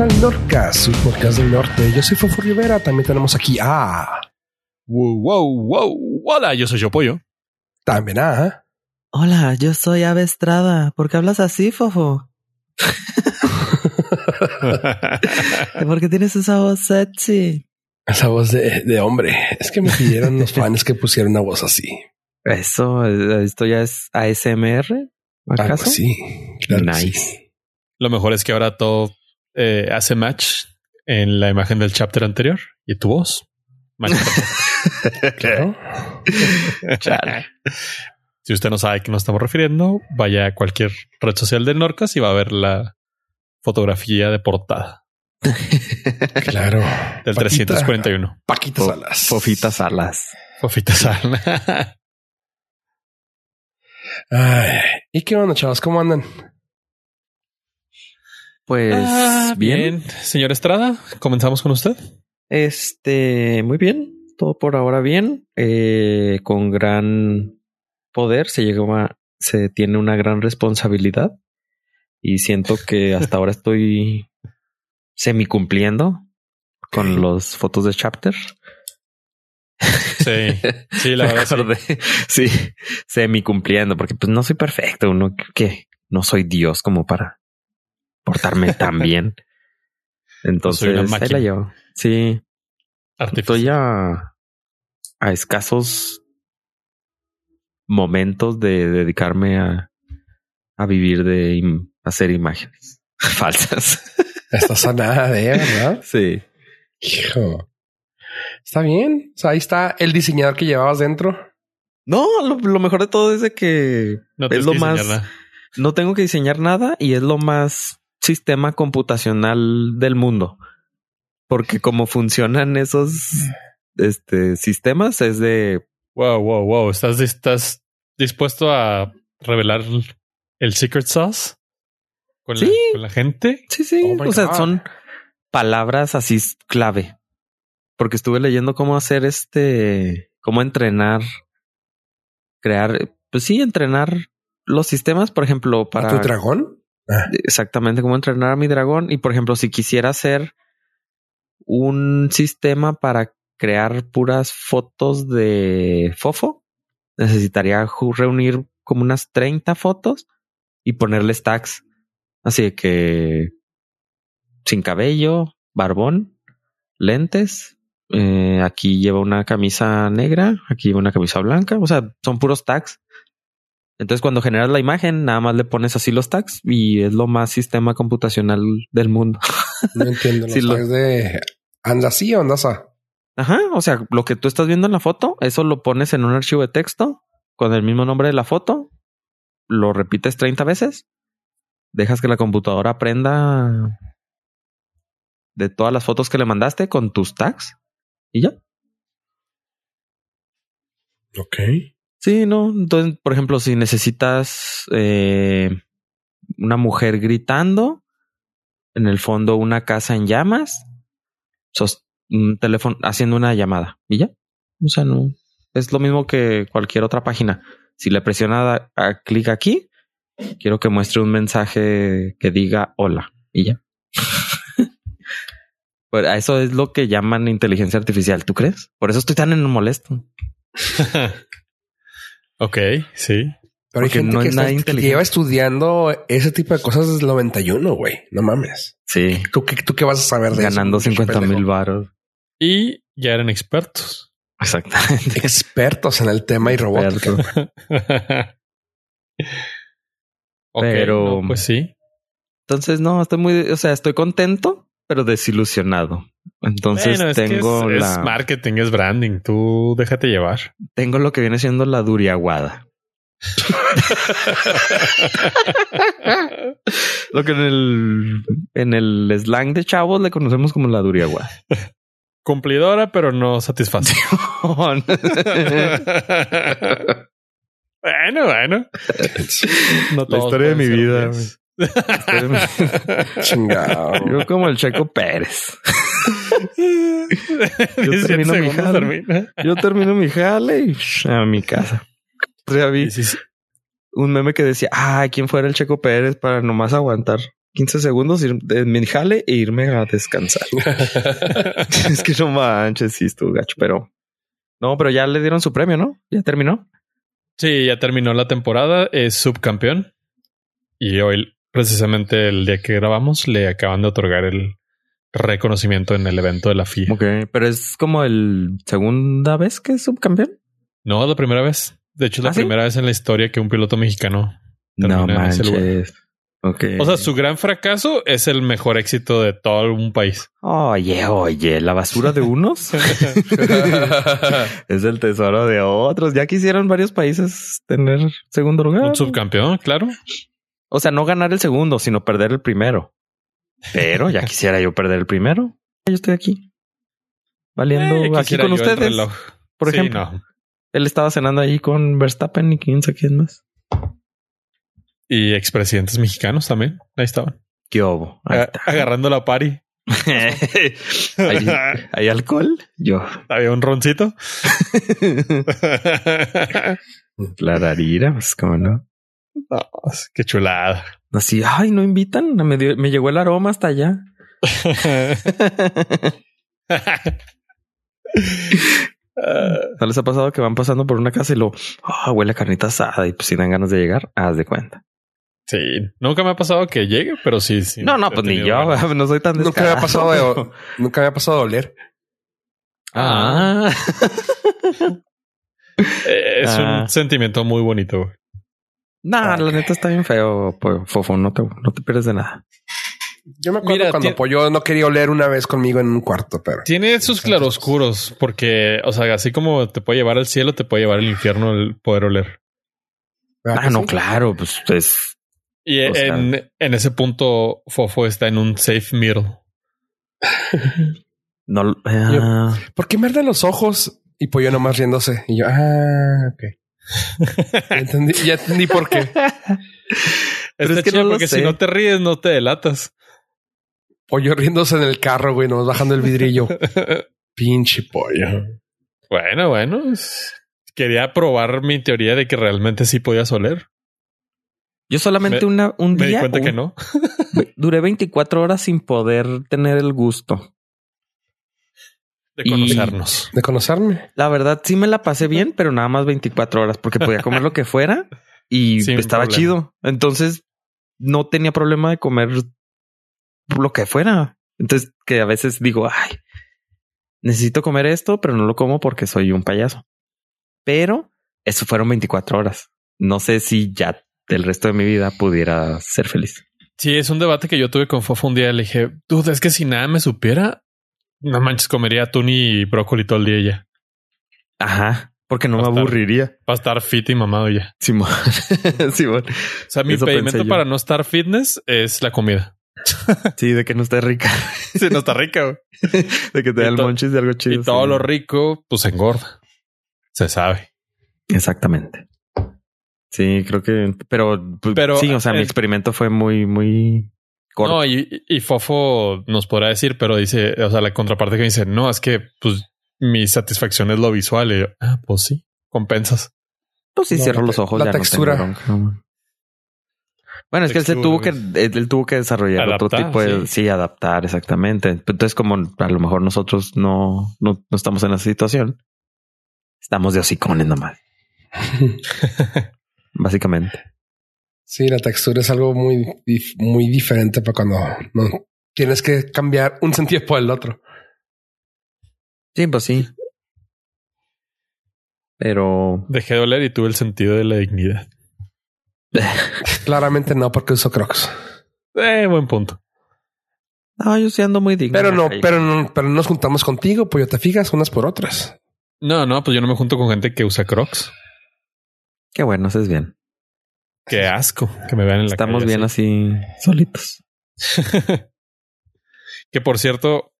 al Norcas, su podcast del norte. Yo soy Fofo Rivera. También tenemos aquí a. Wow, wow, wow. Hola, yo soy Yo Pollo. También a. Hola, yo soy Ave Estrada. ¿Por qué hablas así, Fofo? ¿Por qué tienes esa voz sexy? Esa voz de, de hombre. Es que me pidieron los fans que pusieran una voz así. Eso, esto ya es ASMR. ¿Acaso? sí, claro Nice. sí. Lo mejor es que ahora todo eh, hace match en la imagen del chapter anterior y tu voz. Claro. Chale. si usted no sabe a qué nos estamos refiriendo, vaya a cualquier red social del Norcas y va a ver la fotografía de portada Claro. del Paquita- 341. Paquita Salas. Fofitas alas. Fofita Sala. Ay, ¿Y qué onda, chavos? ¿Cómo andan? Pues Ah, bien. bien. Señor Estrada, comenzamos con usted. Este, muy bien. Todo por ahora bien. Eh, con gran poder se llega a- se tiene una gran responsabilidad. Y siento que hasta ahora estoy semi cumpliendo con los fotos de chapter. Sí, sí, la verdad. sí. Sí, semi cumpliendo, porque pues no soy perfecto, uno que no soy Dios como para portarme tan bien. Entonces, ahí la llevo. Sí, Artificial. estoy a, a escasos momentos de dedicarme a, a vivir de im- hacer imágenes falsas. Está sanada de, ¿verdad? Sí. Hijo. Está bien. O sea, ahí está el diseñador que llevabas dentro. No, lo, lo mejor de todo es de que No es lo más- nada. no tengo que diseñar nada y es lo más sistema computacional del mundo. Porque como funcionan esos este, sistemas es de Wow, wow, wow. ¿Estás, estás dispuesto a revelar el secret sauce con, la, Sí. con la gente? sí, sí, Oh o sea, God. son palabras así clave. Porque estuve leyendo cómo hacer este, cómo entrenar, crear, pues sí, entrenar los sistemas, por ejemplo, ¿Para para tu dragón? Ah, exactamente cómo entrenar a mi dragón. Y por ejemplo, si quisiera hacer un sistema para crear puras fotos de fofo, necesitaría reunir como unas 30 fotos y ponerle tags. Así que sin cabello, barbón, lentes. eh, aquí lleva una camisa negra, aquí lleva una camisa blanca. O sea, son puros tags. Entonces, cuando generas la imagen, nada más le pones así los tags y es lo más sistema computacional del mundo. no entiendo. Los lo- tags de anda así o andas a. Ajá. O sea, lo que tú estás viendo en la foto, eso lo pones en un archivo de texto con el mismo nombre de la foto, lo repites 30 veces, dejas que la computadora aprenda de todas las fotos que le mandaste con tus tags y ya. Ok. Sí, no. Entonces, por ejemplo, si necesitas eh, una mujer gritando, en el fondo una casa en llamas, sos un teléfono haciendo una llamada y ya. O sea, no es lo mismo que cualquier otra página. Si le presiona a, clic aquí, quiero que muestre un mensaje que diga hola y ya. Pues a eso es lo que llaman inteligencia artificial, ¿tú crees? Por eso estoy tan en molesto. ok, sí. Pero hay Porque gente no que, es que inteligente. lleva estudiando ese tipo de cosas desde el 91, güey. No mames. Sí, ¿Tú qué, tú qué vas a saber de eso, ganando muchacho 50 mil baros. Y ya eran expertos. Exactamente. Expertos en el tema y robótica. Pero- no, pues sí. Entonces, no, estoy muy, o sea, estoy contento, pero desilusionado. Entonces Bueno, es que tengo es, la, es marketing, es branding. Tú déjate llevar. tengo lo que viene siendo la duriaguada. Lo que en el, en el slang de chavos le conocemos como la duriaguada. Cumplidora, pero no satisface. bueno, bueno. No La historia de mi vida. Chingado. Yo como el Checo Pérez. Diecisiete termino mi jale. Yo termino mi jale y a mi casa. O sea, vi un meme que decía, ah, ¿quién fuera el Checo Pérez para nomás aguantar 15 segundos ir- de mi jale e irme a descansar. es que no manches, sí estuvo gacho, pero no, pero ya le dieron su premio, ¿no? Ya terminó. Sí, ya terminó la temporada, es subcampeón. Y hoy, precisamente el día que grabamos, le acaban de otorgar el reconocimiento en el evento de la FIA. Ok, pero es como el segunda vez que es subcampeón. No, la primera vez. De hecho, es la ¿Ah, sí? primera vez en la historia que un piloto mexicano. No Termina en ese lugar. manches. Ok. O sea, su gran fracaso es el mejor éxito de todo un país. Oye, oye, la basura de unos es el tesoro de otros. Ya quisieron varios países tener segundo lugar. Un subcampeón, claro. O sea, no ganar el segundo, sino perder el primero. Pero ya quisiera yo perder el primero. Yo estoy aquí. Valiendo Eh, aquí con ustedes. Por Sí, ejemplo, no. él estaba cenando ahí con Verstappen y quién sabe quién más. Y expresidentes mexicanos también. Ahí estaban. ¿Qué? Ahí está. agarrando la pari. ¿Hay, hay alcohol? Yo. Había un roncito. La rarira, pues cómo no. No, qué chulada. Así, ay, no invitan. Me, dio- me llegó el aroma hasta allá. ¿No les ha pasado que van pasando por una casa y lo ah, huele a carnita asada y pues si dan ganas de llegar, haz de cuenta? sí, nunca me ha pasado que llegue, pero sí, sí. no, no, pues ni yo, ganas. no soy tan Nunca me ha pasado de, nunca me ha pasado de oler. Ah, Eh, Es Ah. un sentimiento muy bonito. Nah, la neta está bien feo, pues, Fofo, no te, no te pierdes de nada. Yo me acuerdo Mira, cuando Pollo no quería oler una vez conmigo en un cuarto, pero Tiene sus claroscuros, porque, o sea, así como te puede llevar al cielo, te puede llevar al infierno el poder oler. ¿Verdad Ah, no, sí? claro, pues es Y O sea- en, en ese punto, Fofo está en un safe middle. no. ah, ¿Por qué me arden los ojos? Y Pollo nomás riéndose. Y yo, ah, ok. Ya entendí, ya entendí por qué. Pero Está es que chido no lo porque sé. si no te ríes, no te delatas. Pollo riéndose en el carro, güey, nomás bajando el vidrillo. Pinche pollo. bueno, bueno. Quería probar mi teoría de que realmente sí podías oler. yo solamente Me- una, un Me di día cuenta que no. duré 24 horas sin poder tener el gusto. De Y- conocernos. De conocerme. La verdad, sí me la pasé bien, pero nada más 24 horas porque podía comer lo que fuera y Sin estaba problema. chido. Entonces no tenía problema de comer lo que fuera. Entonces que a veces digo, ay, necesito comer esto, pero no lo como porque soy un payaso. Pero eso fueron 24 horas. No sé si ya el resto de mi vida pudiera ser feliz. Sí, es un debate que yo tuve con Fofo un día. Le dije, dude, es que si nada me supiera, no manches, comería atún y brócoli todo el día ya. Ajá, porque no me aburriría. Para estar fit y mamado ya. Simón. Simón. O sea, mi Eso impedimento para no estar fitness es la comida. Sí, de que no esté rica. Sí, no está rica. güey. De que te da el monchis de algo chido. y todo sí. lo rico, pues engorda. Se sabe. Exactamente. Sí, creo que, pero, pues, Pero, sí, o sea, mi experimento fue muy, muy corto. No, y, y Fofo nos podrá decir, pero dice, o sea, la contraparte que dice, no, es que pues mi satisfacción es lo visual. Y yo, ah, pues sí, compensas. pues sí, no, cierro los ojos. la ya no textura. tengo. Bueno, es que él se tuvo que, él, tuvo que desarrollar otro Adaptar, tipo de, sí. sí. adaptar, exactamente. Entonces, como a lo mejor nosotros no, no, no estamos en esa situación, estamos de hocicones nomás, básicamente. Sí, la textura es algo muy, muy diferente para cuando no tienes que cambiar un sentido por el otro. Sí, pues sí. Pero Dejé de oler y tuve el sentido de la dignidad. Claramente no, porque uso Crocs. Eh, buen punto. no, yo sí ando muy digno. Pero no, pero no, pero nos juntamos contigo, pues yo te fijas unas por otras. No, no, pues yo no me junto con gente que usa Crocs. Qué bueno, eso es bien. Qué asco que me vean en la Estamos calle bien así solitos. que por cierto,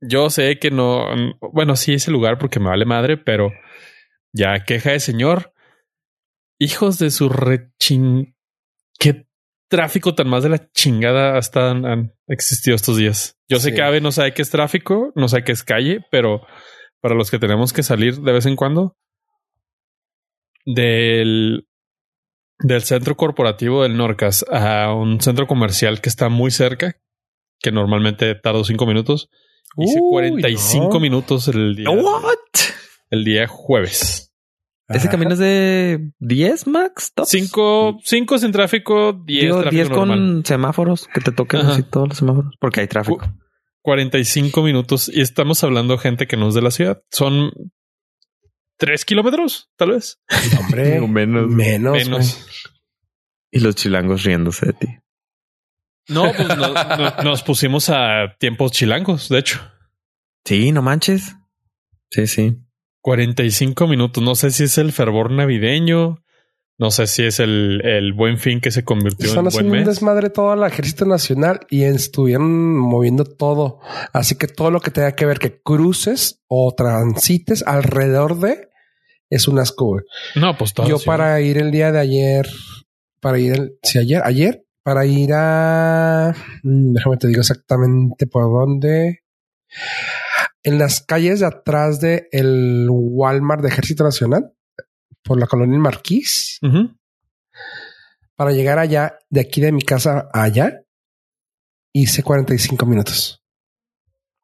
yo sé que no, bueno, sí ese lugar porque me vale madre, pero ya queja de señor. Hijos de su rechin. Qué tráfico tan más de la chingada hasta han, han existido estos días. Yo sé Sí. que Ave no sabe qué es tráfico, no sabe qué es calle, pero para los que tenemos que salir de vez en cuando, del del centro corporativo del Norcas a un centro comercial que está muy cerca, que normalmente tardo cinco minutos. Hice Uy, 45 no. minutos el día, What? el día jueves. Ese Ajá. camino es de 10 max. tops? Cinco, cinco sin tráfico, 10 Digo, tráfico 10 con normal. semáforos que te toquen Ajá. así todos los semáforos porque hay tráfico. 45 minutos y estamos hablando gente que no es de la ciudad. Son tres kilómetros, tal vez. Hombre, menos. menos. Menos. Y los chilangos riéndose de ti. No, pues no- no- nos pusimos a tiempos chilangos, de hecho. Sí, no manches. Sí, sí. 45 minutos. No sé si es el fervor navideño. No sé si es el, el buen fin que se convirtió Están en buen haciendo un mes. desmadre todo el ejército nacional y estuvieron moviendo todo. Así que todo lo que tenga que ver que cruces o transites alrededor de es un asco. güey. No, pues todo. Yo sí. para ir el día de ayer, para ir, el, sí, ayer, ayer, para ir a, mm, déjame te digo exactamente por dónde. En las calles de atrás de el Walmart de Ejército Nacional, por la colonia Marquís, Ujú. para llegar allá, de aquí de mi casa allá, hice 45 minutos.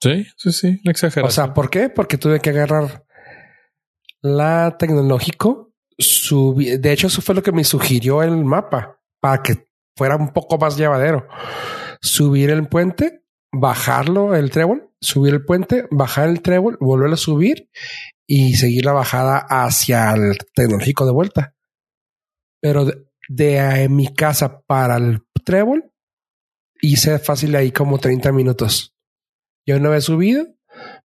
Sí, sí, sí. No exageración. O sea, ¿por qué? Porque tuve que agarrar la tecnológico. subí- de hecho, eso fue lo que me sugirió el mapa para que fuera un poco más llevadero. Subir el puente, bajarlo, el trébol, subir el puente, bajar el trébol, volverlo a subir y seguir la bajada hacia el tecnológico de vuelta. Pero de, eh, mi casa para el trébol hice fácil ahí como 30 minutos. Yo no había subido,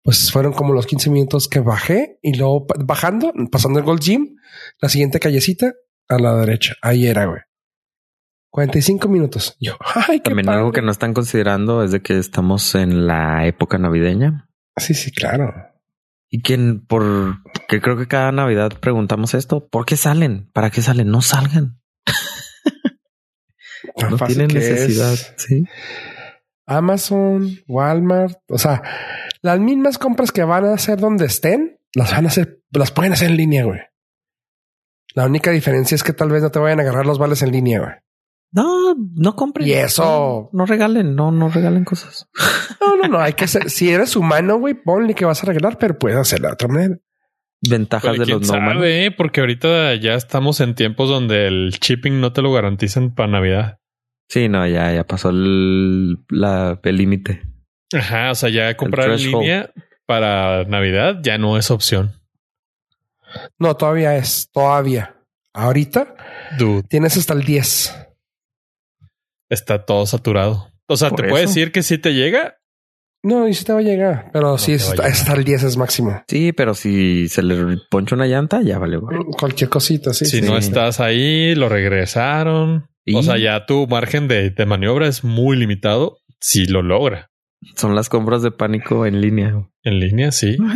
pues fueron como los 15 minutos que bajé y luego bajando, pasando el Gold Gym, la siguiente callecita a la derecha. Ahí era, güey. 45 minutos. Yo, ay, qué También padre. algo que no están considerando es de que estamos en la época navideña Sí, sí, claro. y quien por que creo que cada Navidad preguntamos esto, ¿por qué salen? ¿Para qué salen? No salgan. Tan No fácil tienen es. necesidad. Sí. Amazon, Walmart, o sea, las mismas compras que van a hacer donde estén, las van a hacer, las pueden hacer en línea, güey. La única diferencia es que tal vez no te vayan a agarrar los vales en línea, güey. No, no compren. Y eso- No, no regalen, no, no regalen cosas. No, no, no, hay que ser, si eres humano, güey, ponle que vas a regalar, pero puedes hacerlo de otra manera. Ventajas Pero de los no humanos. eh? porque ahorita ya estamos en tiempos donde el shipping no te lo garantizan para Navidad. Sí, no, ya, ya pasó el límite. Ajá, o sea, ya comprar en línea para Navidad ya no es opción. No, todavía es, todavía. Ahorita Dude, tienes hasta el 10. está todo saturado. O sea, Por te puedo eso. decir que si te llega, No, y sí te va a llegar, pero sí es va a hasta, llegar. hasta el 10 es máximo. Sí, pero si se le poncha una llanta, ya vale. güey. Cualquier cosita, sí. si sí. no estás ahí, lo regresaron. Y- O sea, ya tu margen de, de maniobra es muy limitado. Si lo logra. Son las compras de pánico en línea. En línea, sí.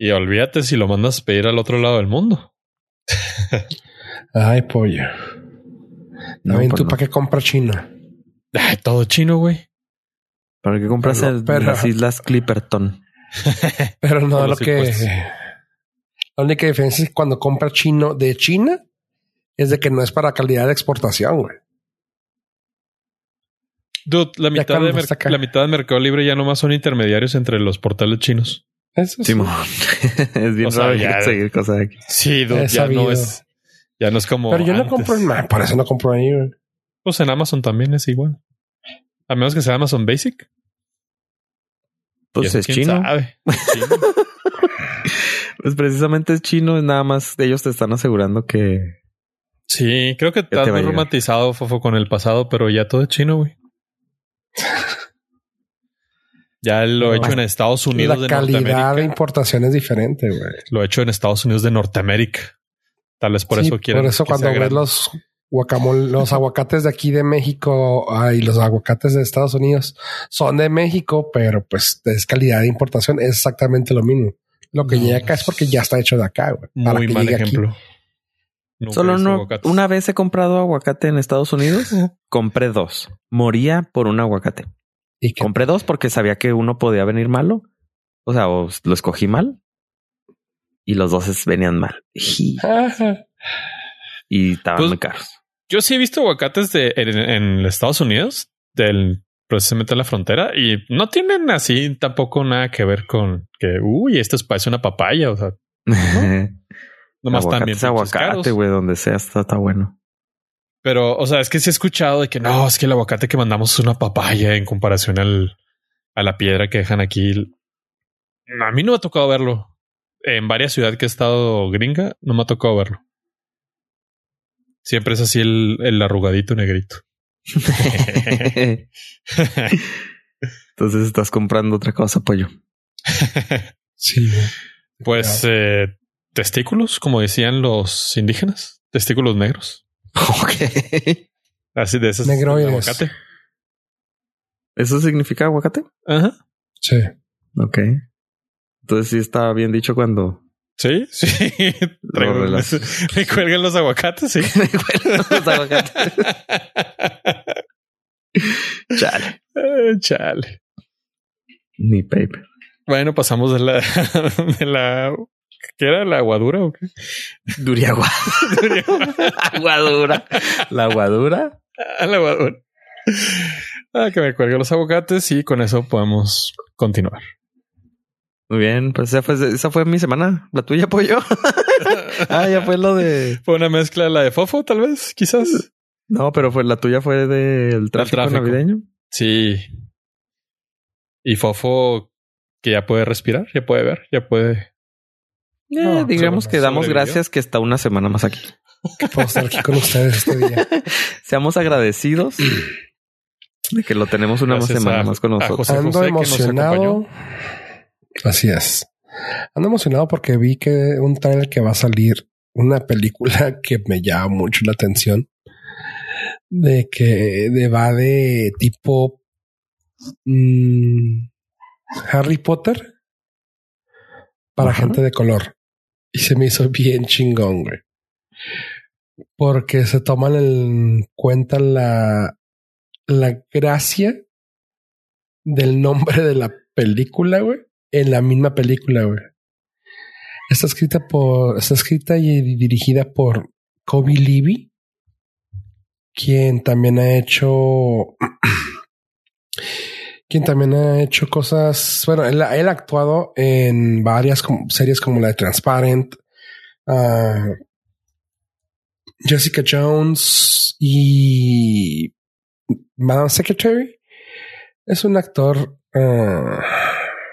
Y olvídate si lo mandas a pedir al otro lado del mundo. Ay, pollo. No, También pues tú no. para qué compra chino. Ay, todo chino, güey. ¿Para qué compras Pero- en pero- las islas Clipperton? Pero no lo que. impuestos. La única diferencia es que cuando compra chino de China es de que no es para calidad de exportación, güey. Dude, la mitad, de acá. la mitad de Mercado Libre ya nomás son intermediarios entre los portales chinos. Eso sí. Simón. es bien O sea, raro ya- seguir cosas aquí. Sí, dude, ya no es. Ya no es como. Pero yo no antes. compro en Ma- por eso no compro ahí, güey. Pues en Amazon también es igual. A menos que sea Amazon Basic. Pues es chino. Pues precisamente es chino, es nada más ellos te están asegurando que Sí, creo que te estás muy llegar. romantizado, Fofo, con el pasado, pero ya todo es chino, güey. Ya lo he No. hecho en Estados Unidos La de calidad de importación es diferente, güey. Lo he hecho en Estados Unidos de Norteamérica. Tal vez por Sí, eso quieren. Por eso cuando ves los guacamole, los aguacates de aquí de México y los aguacates de Estados Unidos son de México, pero pues es calidad de importación, es exactamente lo mismo. Lo que No, llega acá es porque ya está hecho de acá, güey. para Muy que mal aquí. Nunca Solo no- una vez he comprado aguacate en Estados Unidos, compré dos. Moría por un aguacate. Y Compré dos porque sabía que uno podía venir malo. O sea, o lo escogí mal. Y los dos venían mal. Y estaban Pues- muy caros. Yo sí he visto aguacates de en, en Estados Unidos, del precisamente en la frontera, y no tienen así tampoco nada que ver con que uy, esto es- parece una papaya. O sea, nomás aguacate también es aguacate, güey, donde sea está, está bueno. Pero, o sea, es que sí he escuchado de que no, es que el aguacate que mandamos es una papaya en comparación al, a la piedra que dejan aquí. A mí no me ha tocado verlo. En varias ciudades que he estado gringa, no me ha tocado verlo. Siempre es así el, el arrugadito negrito. Entonces estás comprando otra cosa, pollo. Sí, pues eh, testículos, como decían los indígenas, testículos negros. Ok. Así de esos Negroides. aguacate. ¿Eso significa aguacate? Ajá. Sí. Ok. Entonces sí está bien dicho cuando Sí, sí. Traigo, me cuelgan los aguacates, sí. Los aguacates. Chale. Chale. Ni paper. Bueno, pasamos de la de la ¿qué era la aguadura o qué? Duriagua. aguadura. La aguadura. A la aguadura. Ah, que me cuelgue los aguacates y con eso podemos continuar. Muy bien, pues esa fue, esa fue mi semana. La tuya, pollo. ah, ya fue lo de. Fue una mezcla de la de Fofo, tal vez, quizás. No, pero fue la tuya fue del tráfico, tráfico. navideño. Sí. Y Fofo que ya puede respirar, ya puede ver, ya puede. Eh, No, digamos sobre- que damos sobrevivió. gracias que está una semana más aquí. Que puedo estar aquí con ustedes este día. Seamos agradecidos de que lo tenemos una Gracias semana a- más con nosotros. José Ando José que nos emocionado. Así es. Ando emocionado porque vi que un trailer que va a salir una película que me llama mucho la atención. De que de, va de tipo mm, Harry Potter para Ajá. gente de color. Y se me hizo bien chingón, güey. Porque se toman en cuenta la, la gracia del nombre de la película, güey, en la misma película, güey. Está escrita por, está escrita y dirigida por Kobe Levy, quien también ha hecho, quien también ha hecho cosas, bueno, él, ha actuado en varias series como la de Transparent, ah, Jessica Jones y Madame Secretary. Es un actor, ah,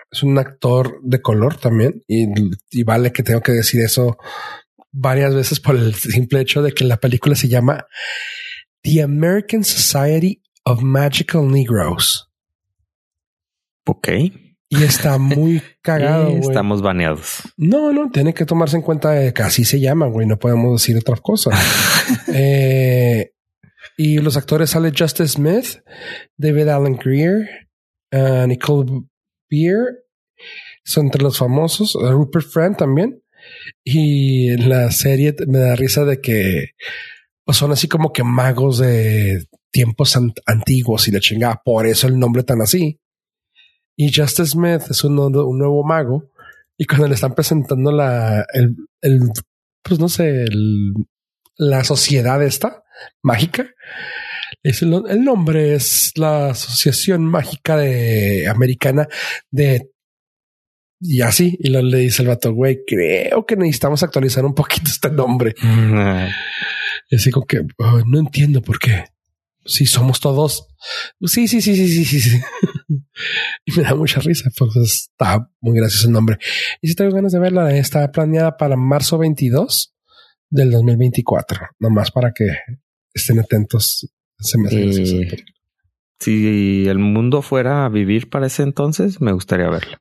es un actor de color también y, y vale que tengo que decir eso varias veces por el simple hecho de que la película se llama The American Society of Magical Negroes Ok. y está muy cagado. Güey. estamos baneados. No, no, tiene que tomarse en cuenta de que así se llama, güey. No podemos decir otra cosa. Eh, y los actores sale Justice Smith, David Allen Greer, uh, Nicole Beer, son entre los famosos, uh, Rupert Friend también. Y en la serie me da risa de que pues, son así como que magos de tiempos an- antiguos y la chingada. Por eso el nombre tan así. Y Justice Smith es un, nuevo- un nuevo mago. Y cuando le están presentando la, el, el pues no sé, el, la sociedad esta mágica, es el, el nombre es la Asociación Mágica de Americana de y así. Y lo le dice el vato, güey, creo que necesitamos actualizar un poquito este nombre. Y así como que "Ah, no entiendo por qué. Sí, somos todos. Sí, sí, sí, sí, sí, sí. sí. y me da mucha risa. Pues está muy gracioso el nombre. Y si tengo ganas de verla, está planeada para marzo 22 del 2024. Nomás para que estén atentos. Se me hace Eh. Si el mundo fuera a vivir para ese entonces, me gustaría verlo.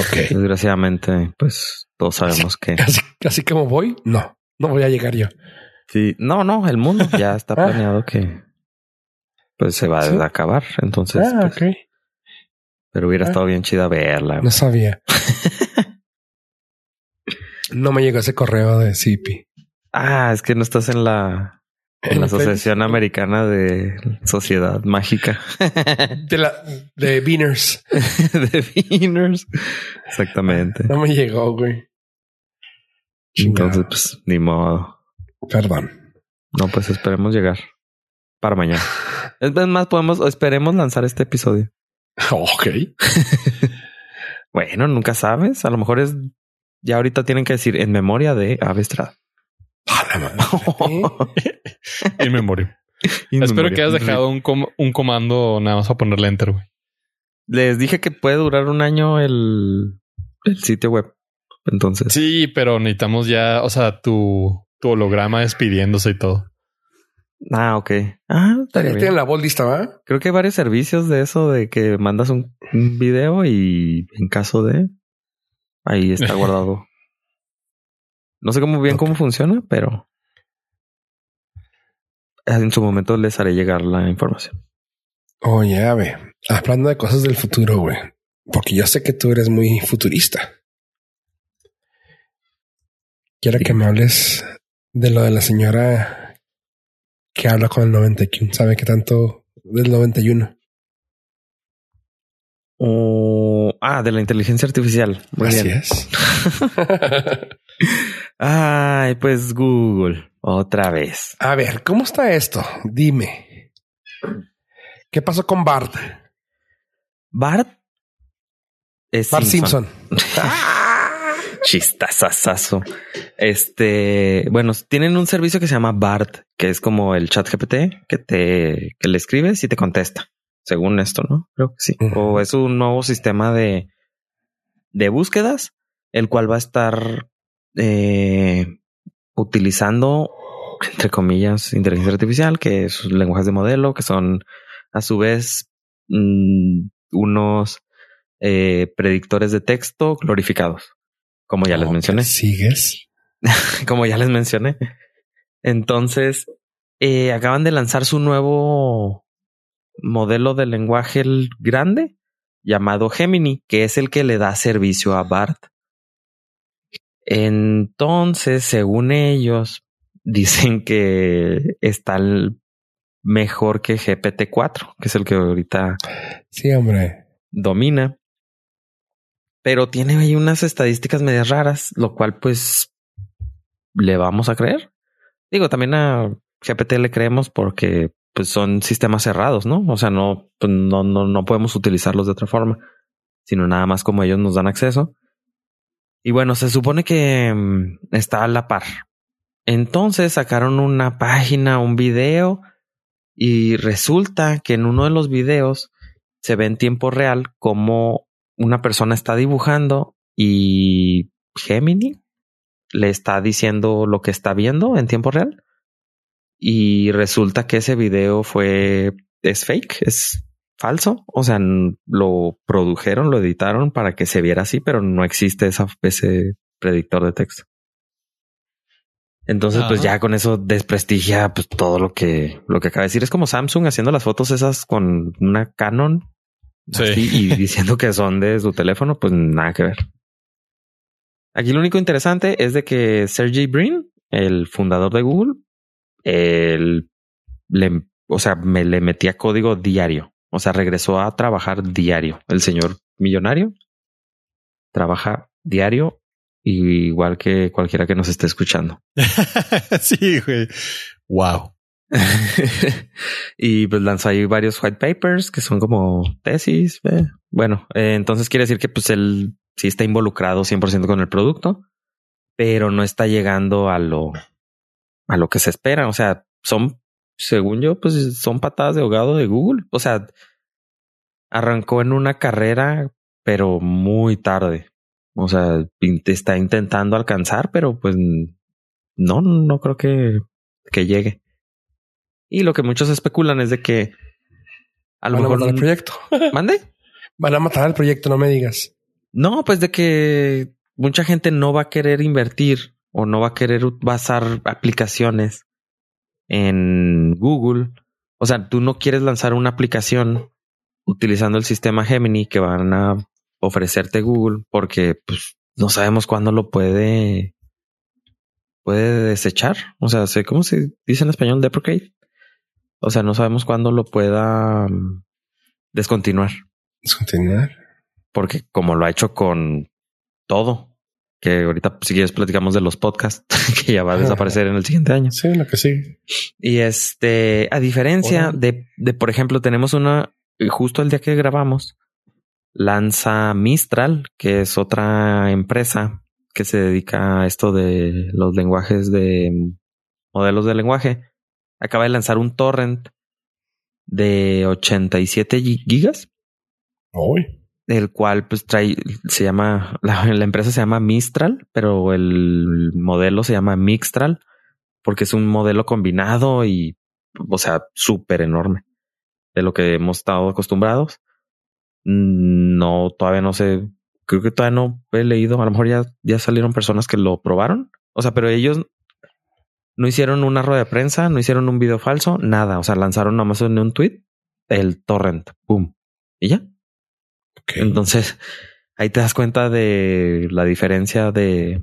Ok. Desgraciadamente, pues todos sabemos que Así, así como voy, no, no voy a llegar yo. sí. No, no, el mundo ya está Ah. planeado que pues se va ¿Sí? a acabar. Entonces, Ah, pues. Pero hubiera Ah. estado bien chida verla. No sabía. no me llegó ese correo de CP. Ah, es que no estás en la, en la Asociación Americana de Sociedad Mágica de la de Beaners. de Beaners. Exactamente. No me llegó, güey. Entonces, pues, ni modo. Perdón. No, pues esperemos llegar para mañana. Es más, podemos, esperemos lanzar este episodio. Ok. Bueno, nunca sabes. A lo mejor es ya ahorita tienen que decir en memoria de Avestra. A la madre. En memoria. In Espero memoria. que hayas dejado un, com- un comando nada más a ponerle enter, güey. Les dije que puede durar un año el, el sitio web. Entonces, Sí, pero necesitamos ya, o sea, tu, tu holograma despidiéndose y todo. Ah, ok. Ah, estaría bien. tienen la voz lista, ¿va? Creo que hay varios servicios de eso de que mandas un, un video y en caso de ahí está guardado. No sé cómo bien cómo funciona, pero en su momento les haré llegar la información. Oye, a ver, hablando de cosas del futuro, güey. Porque yo sé que tú eres muy futurista. Quiero que me hables de lo de la señora que habla con el 90 y quién sabe qué tanto del 91. O ah, de la inteligencia artificial. Muy Así bien. es. Ay, pues Google, otra vez. A ver, ¿cómo está esto? Dime. ¿Qué pasó con Bart? Bart es Bart Simpson. Chistazazazo. Este, bueno, tienen un servicio que se llama BART, que es como el chat GPT que te que le escribes y te contesta. Según esto, ¿no? Creo que sí. O es un nuevo sistema de, de búsquedas, el cual va a estar eh, utilizando, entre comillas, inteligencia artificial, que es lenguajes de modelo, que son a su vez mm, unos eh, predictores de texto glorificados, como ya les mencioné ¿Sigues? como ya les mencioné. Entonces, eh, acaban de lanzar su nuevo modelo de lenguaje grande llamado Gemini, que es el que le da servicio a BART. Entonces, según ellos, dicen que está mejor que GPT-4, que es el que ahorita Sí, hombre. domina. Pero tiene ahí unas estadísticas medias raras, lo cual pues le vamos a creer. Digo, también a GPT le creemos porque pues son sistemas cerrados, ¿no? O sea, no, pues, no, no, no podemos utilizarlos de otra forma, sino nada más como ellos nos dan acceso. Y bueno, se supone que mm, está a la par. Entonces sacaron una página, un video, y resulta que en uno de los videos se ve en tiempo real como una persona está dibujando y Gemini le está diciendo lo que está viendo en tiempo real. Y resulta que ese video fue, es fake, es falso. O sea, lo produjeron, lo editaron para que se viera así, pero no existe esa, ese predictor de texto. Entonces, pues ya con eso desprestigia pues, todo lo que, lo que acaba de decir. Es como Samsung haciendo las fotos esas con una Canon Sí. así, y diciendo que son de su teléfono, pues nada que ver. Aquí lo único interesante es de que Sergey Brin, el fundador de Google, él le, o sea, me le metía código diario. O sea, regresó a trabajar diario. El señor millonario trabaja diario, igual que cualquiera que nos esté escuchando. sí, güey. Wow. y pues lanzó ahí varios white papers que son como tesis. eh. Bueno, eh, entonces quiere decir que pues él sí está involucrado 100% con el producto, pero no está llegando a lo, a lo que se espera. O sea, son, según yo, pues son patadas de ahogado de Google. O sea, arrancó en una carrera, pero muy tarde. O sea, está intentando alcanzar, pero pues no, no creo que, que llegue. Y lo que muchos especulan es de que a lo Van a mejor matar el proyecto. mande. Van a matar el proyecto, no me digas. No, pues de que mucha gente no va a querer invertir o no va a querer basar aplicaciones en Google. O sea, tú no quieres lanzar una aplicación utilizando el sistema Gemini que van a ofrecerte Google porque pues no sabemos cuándo lo puede puede desechar. O sea, cómo se dice en español deprecate. O sea, no sabemos cuándo lo pueda mm, descontinuar Vamos a continuar. porque como lo ha hecho con todo, que ahorita si quieres platicamos de los podcasts que ya va a desaparecer en el siguiente año. Sí, lo que sí. Y este, a diferencia de, de, por ejemplo, tenemos una, justo el día que grabamos, lanza Mistral, que es otra empresa que se dedica a esto de los lenguajes de modelos de lenguaje. Acaba de lanzar un torrent de 87 gigas. Uy. El cual pues trae, se llama, la, la, empresa se llama Mistral, pero el modelo se llama Mixtral porque es un modelo combinado y, o sea, súper enorme de lo que hemos estado acostumbrados. No, todavía no sé, creo que todavía no he leído, a lo mejor ya, ya salieron personas que lo probaron. O sea, pero ellos no hicieron una rueda de prensa, no hicieron un video falso, nada. O sea, lanzaron nomás en un tweet el torrent, boom, y ya. Okay. Entonces, ahí te das cuenta de la diferencia de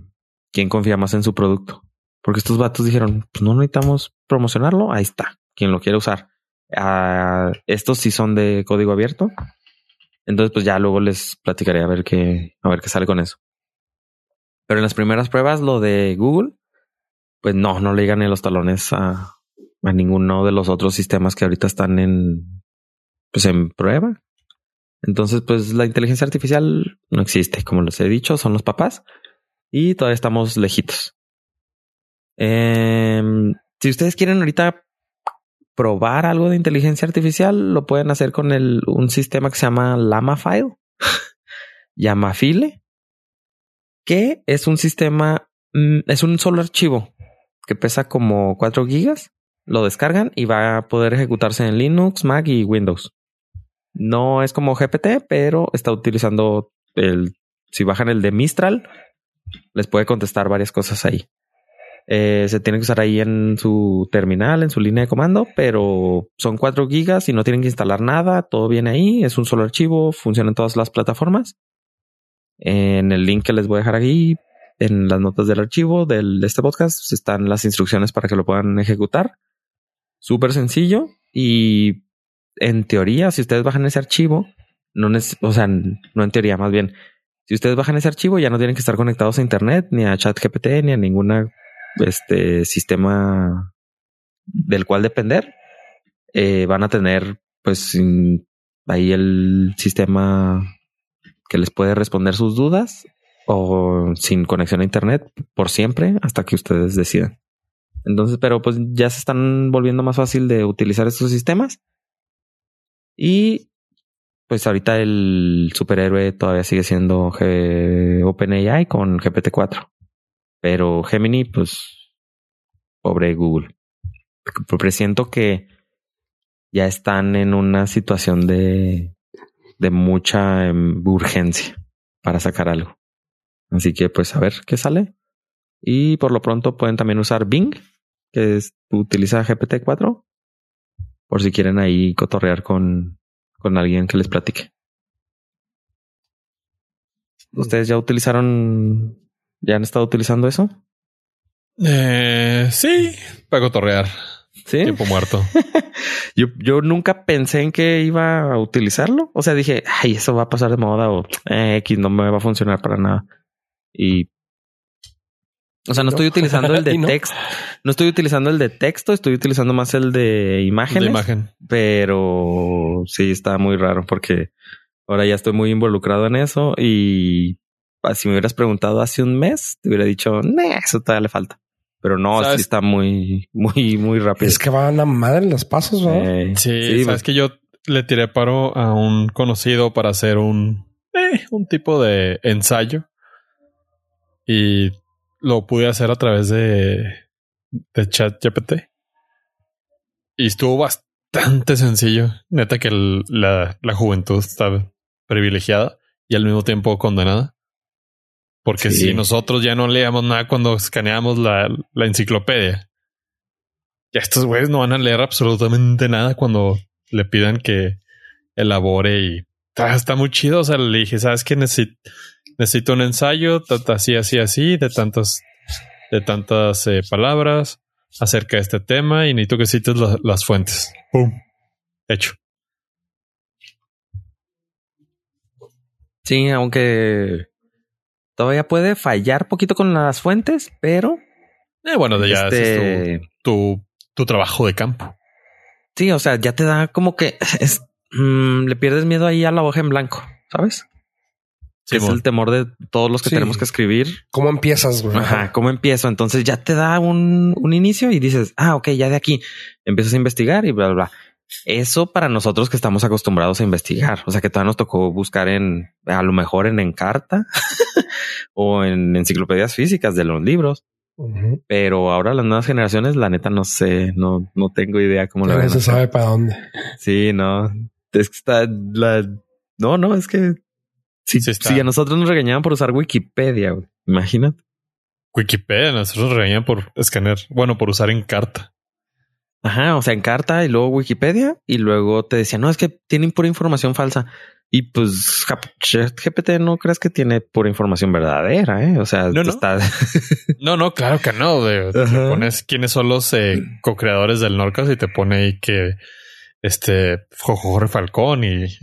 quién confía más en su producto. Porque estos vatos dijeron, pues no necesitamos promocionarlo, ahí está, quien lo quiere usar. Uh, estos sí son de código abierto. Entonces, pues ya luego les platicaré a ver qué, a ver qué sale con eso. Pero en las primeras pruebas, lo de Google, pues no, no le llegan ni los talones a, a ninguno de los otros sistemas que ahorita están en, pues en prueba. Entonces, pues la inteligencia artificial no existe, como les he dicho, son los papás y todavía estamos lejitos. Eh, si ustedes quieren ahorita probar algo de inteligencia artificial, lo pueden hacer con el, un sistema que se llama Lamafile, Yamafile, que es un sistema, es un solo archivo que pesa como 4 gigas. Lo descargan y va a poder ejecutarse en Linux, Mac y Windows. No es como GPT, pero está utilizando el, si bajan el de Mistral, les puede contestar varias cosas ahí. Eh, se tiene que usar ahí en su terminal, en su línea de comando, pero son 4 gigas y no tienen que instalar nada, todo viene ahí, es un solo archivo, funciona en todas las plataformas. En el link que les voy a dejar aquí, en las notas del archivo de este podcast, están las instrucciones para que lo puedan ejecutar. Súper sencillo. Y en teoría, si ustedes bajan ese archivo, no o sea, no en teoría, más bien, si ustedes bajan ese archivo, ya no tienen que estar conectados a internet, ni a ChatGPT, ni a ninguna este sistema del cual depender, eh, van a tener pues ahí el sistema que les puede responder sus dudas o sin conexión a internet por siempre hasta que ustedes decidan. Entonces, pero pues ya se están volviendo más fácil de utilizar estos sistemas. Y pues ahorita el superhéroe todavía sigue siendo OpenAI con GPT-4. Pero Gemini, pues, pobre Google. Presiento que ya están en una situación de, de mucha em, urgencia para sacar algo. Así que, pues, a ver qué sale. Y por lo pronto pueden también usar Bing, que es, utiliza GPT-4, por si quieren ahí cotorrear con, con alguien que les platique. ¿Ustedes ya utilizaron ¿Ya han estado utilizando eso? Eh, sí, para cotorrear. Sí. Tiempo muerto. yo, yo nunca pensé en que iba a utilizarlo. O sea, dije, ay, eso va a pasar de moda o eh, X no me va a funcionar para nada. Y. O sea, no, estoy utilizando el de texto. No estoy utilizando el de texto, estoy utilizando más el de imágenes. De imagen. Pero sí está muy raro porque ahora ya estoy muy involucrado en eso y si me hubieras preguntado hace un mes, te hubiera dicho, nah, eso todavía le falta. Pero no, sí está muy, muy, muy rápido. Es que van a madre los pasos, ¿no? Eh, sí, sí, sabes que yo le tiré paro a un conocido para hacer un, eh, un tipo de ensayo. Y lo pude hacer a través de, de chat GPT. Y estuvo bastante sencillo. Neta que la, la juventud está privilegiada y al mismo tiempo condenada. Porque si nosotros ya no leamos nada cuando escaneamos la, la enciclopedia, ya estos güeyes no van a leer absolutamente nada cuando le pidan que elabore y está, muy chido. O sea, le dije, ¿sabes qué? Necesito, necesito un ensayo, así, así, así, de tantas, de tantas eh, palabras acerca de este tema y necesito que cites las fuentes. ¡Pum! Hecho. Sí, aunque todavía puede fallar poquito con las fuentes, pero Eh, bueno, de ya este, es tu, tu, tu trabajo de campo. sí, o sea, ya te da como que es, mm, le pierdes miedo ahí a la hoja en blanco, ¿sabes? Es el temor de todos los que Sí. tenemos que escribir. ¿Cómo empiezas, güey? Ajá, ¿cómo empiezo? Entonces ya te da un, un inicio y dices, ah, ok, ya de aquí empiezas a investigar y bla, bla, bla. Eso para nosotros que estamos acostumbrados a investigar. O sea, que todavía nos tocó buscar en, a lo mejor en Encarta o en enciclopedias físicas de los libros. Pero ahora las nuevas generaciones, la neta, no sé, no, no tengo idea cómo lo se sabe para dónde. Sí, no. Es que está la. No, no, es que si, Sí está. si a nosotros nos regañaban por usar Wikipedia, güey, imagínate. Wikipedia, nosotros nos regañan por escanear, bueno, por usar en carta. Ajá, o sea, en carta y luego Wikipedia y luego te decían, no, es que tienen pura información falsa. Y pues GPT no crees que tiene pura información verdadera, ¿eh? O sea, No, no. está... No, no, claro que no. te pones quiénes son los eh, co-creadores del Norcas y te pone ahí que este Jorge Falcón y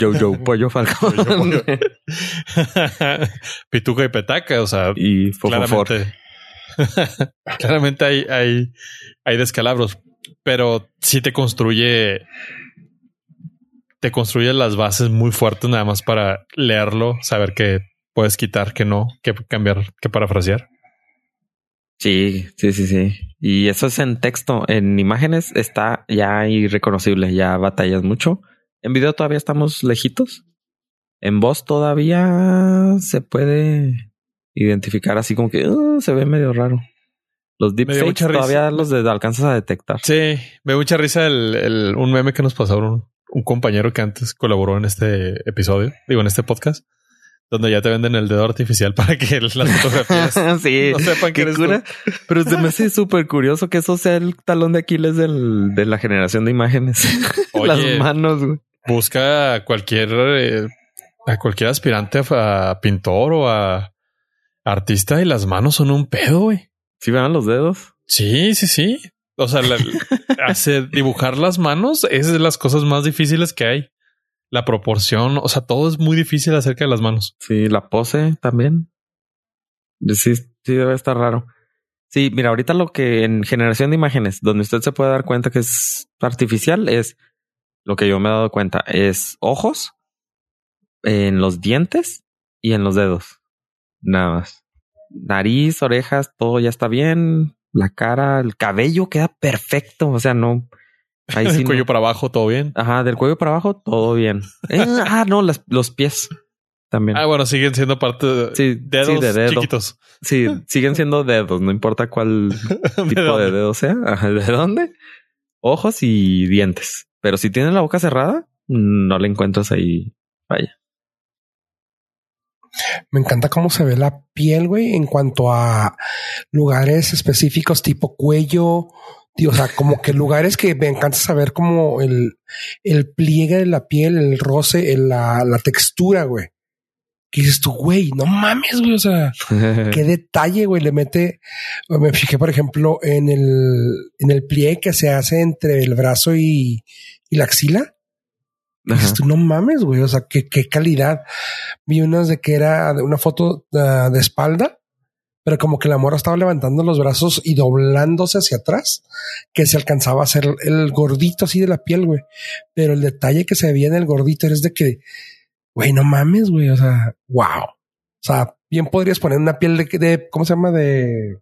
Jojo Pollo Falcón. Pollo. Pituca y Petaca. O sea, y Fofofor. claramente, claramente hay, hay, hay descalabros, pero sí te construye, te construye las bases muy fuertes nada más para leerlo, saber que puedes quitar, que no, que cambiar, que parafrasear. Sí, sí, sí, sí. Y eso es en texto. En imágenes está ya irreconocible, ya batallas mucho. En video todavía estamos lejitos. En voz todavía se puede identificar así como que uh, se ve medio raro. Los deepfakes risa. todavía los de- alcanzas a detectar. Sí, me dio mucha risa el, el- un meme que nos pasaron un compañero que antes colaboró en este episodio, digo, en este podcast, donde ya te venden el dedo artificial para que las fotografías sí, no sepan que eres tú. cura. Pero se me hace súper curioso que eso sea el talón de Aquiles del, de la generación de imágenes. Las manos, güey. busca a cualquier eh, a cualquier aspirante a, a pintor o a artista y las manos son un pedo, güey. ¿Sí vean los dedos? Sí, sí, sí. O sea, la- hacer dibujar las manos es de las cosas más difíciles que hay. La proporción, o sea, todo es muy difícil acerca de las manos. Sí, la pose también. Sí, sí, debe estar raro. Sí, mira, ahorita lo que en generación de imágenes, donde usted se puede dar cuenta que es artificial, es lo que yo me he dado cuenta, es ojos, en los dientes y en los dedos. Nada más. Nariz, orejas, todo ya está bien. La cara, el cabello queda perfecto. O sea, no. Ahí sí el cuello no. para abajo, todo bien. Ajá, del cuello para abajo, todo bien. Eh, ah, no, las- los pies también. Ah, bueno, siguen siendo parte de Sí, dedos sí, de dedo. chiquitos. Sí, siguen siendo dedos, no importa cuál tipo de dónde? dedo sea. Ajá, ¿De dónde? Ojos y dientes. Pero si tienen la boca cerrada, no le encuentras ahí. Vaya. Me encanta cómo se ve la piel, güey, en cuanto a lugares específicos tipo cuello. O sea, como que lugares que me encanta saber como el, el pliegue de la piel, el roce, el- la, la textura, güey. Que dices tú, güey, no mames, güey. O sea, qué detalle, güey, le mete. Me fijé, por ejemplo, en el, en el pliegue que se hace entre el brazo y, y la axila. Y. Dices tú, no mames, güey. O sea, qué, qué calidad. Vi unas de que era de una foto ah, de espalda, pero como que la morra estaba levantando los brazos y doblándose hacia atrás, que se alcanzaba a hacer el gordito así de la piel, güey. Pero el detalle que se veía en el gordito es de que, güey, no mames, güey. O sea, wow. O sea, bien podrías poner una piel de, de ¿cómo se llama? De,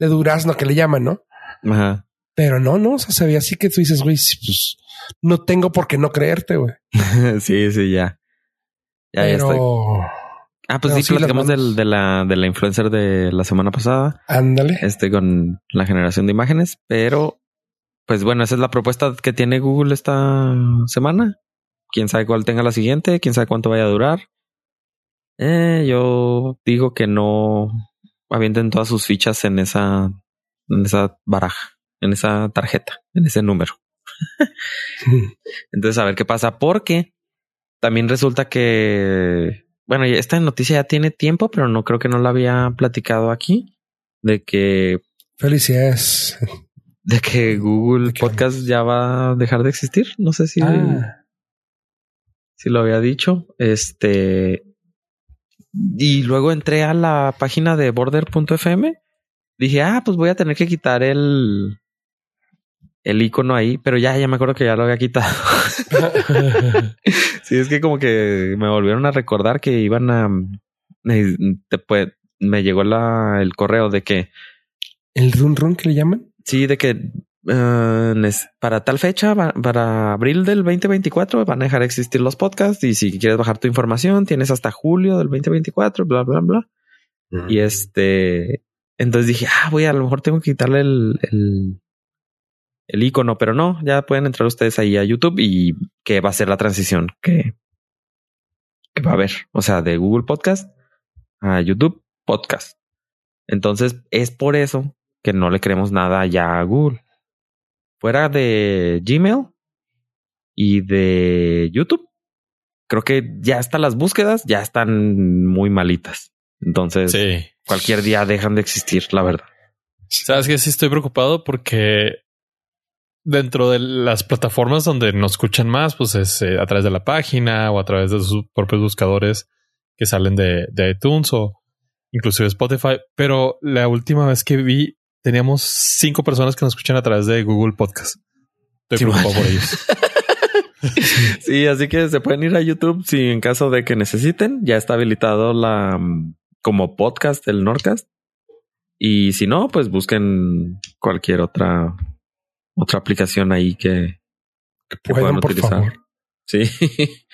de durazno que le llaman, ¿no? Ajá. Pero no, no, o sea, se veía así que tú dices, güey, pues no tengo por qué no creerte, güey. sí, sí, ya. Ya, ya estoy. Ah, pues sí, platicamos del- de, la, de la influencer de la semana pasada. ándale. este con la generación de imágenes, pero pues bueno, esa es la propuesta que tiene Google esta semana. Quién sabe cuál tenga la siguiente, quién sabe cuánto vaya a durar. Eh, yo digo que no avienten todas sus fichas en esa, en esa baraja, en esa tarjeta, en ese número. Entonces, a ver qué pasa, porque también resulta que, bueno, esta noticia ya tiene tiempo, pero no creo que no la había platicado aquí, de que Felicidades. de que Google. Podcast ya va a dejar de existir. No sé si, Ah, si lo había dicho. Este y luego entré a la página de border.fm. Dije, ah, pues voy a tener que quitar el, el icono ahí, pero ya, ya me acuerdo que ya lo había quitado. sí, es que como que me volvieron a recordar que iban a, me, me llegó la, el correo de que el run run que le llaman. Sí, de que uh, para tal fecha, para abril del 2024, van a dejar de existir los podcasts. Y si quieres bajar tu información, tienes hasta julio del 2024, bla, bla, bla. Y este, entonces dije, ah, voy a lo mejor tengo que quitarle el, el, el icono, pero no, ya pueden entrar ustedes ahí a YouTube y que va a ser la transición que, que va a haber. O sea, de Google Podcast a YouTube Podcast. Entonces es por eso que no le creemos nada ya a Google. Fuera de Gmail y de YouTube, creo que ya hasta las búsquedas ya están muy malitas. Entonces, cualquier día dejan de existir, la verdad. Sabes que sí estoy preocupado porque dentro de las plataformas donde nos escuchan más, pues es eh, a través de la página o a través de sus propios buscadores que salen de, de iTunes o inclusive Spotify. Pero la última vez que vi teníamos cinco personas que nos escuchan a través de Google Podcast. Estoy preocupado por ellos. sí, así que se pueden ir a YouTube si en caso de que necesiten. Ya está habilitado la mm, como podcast el Nordcast. Y si no, pues busquen cualquier otra otra aplicación ahí que, puedan utilizar. Sí.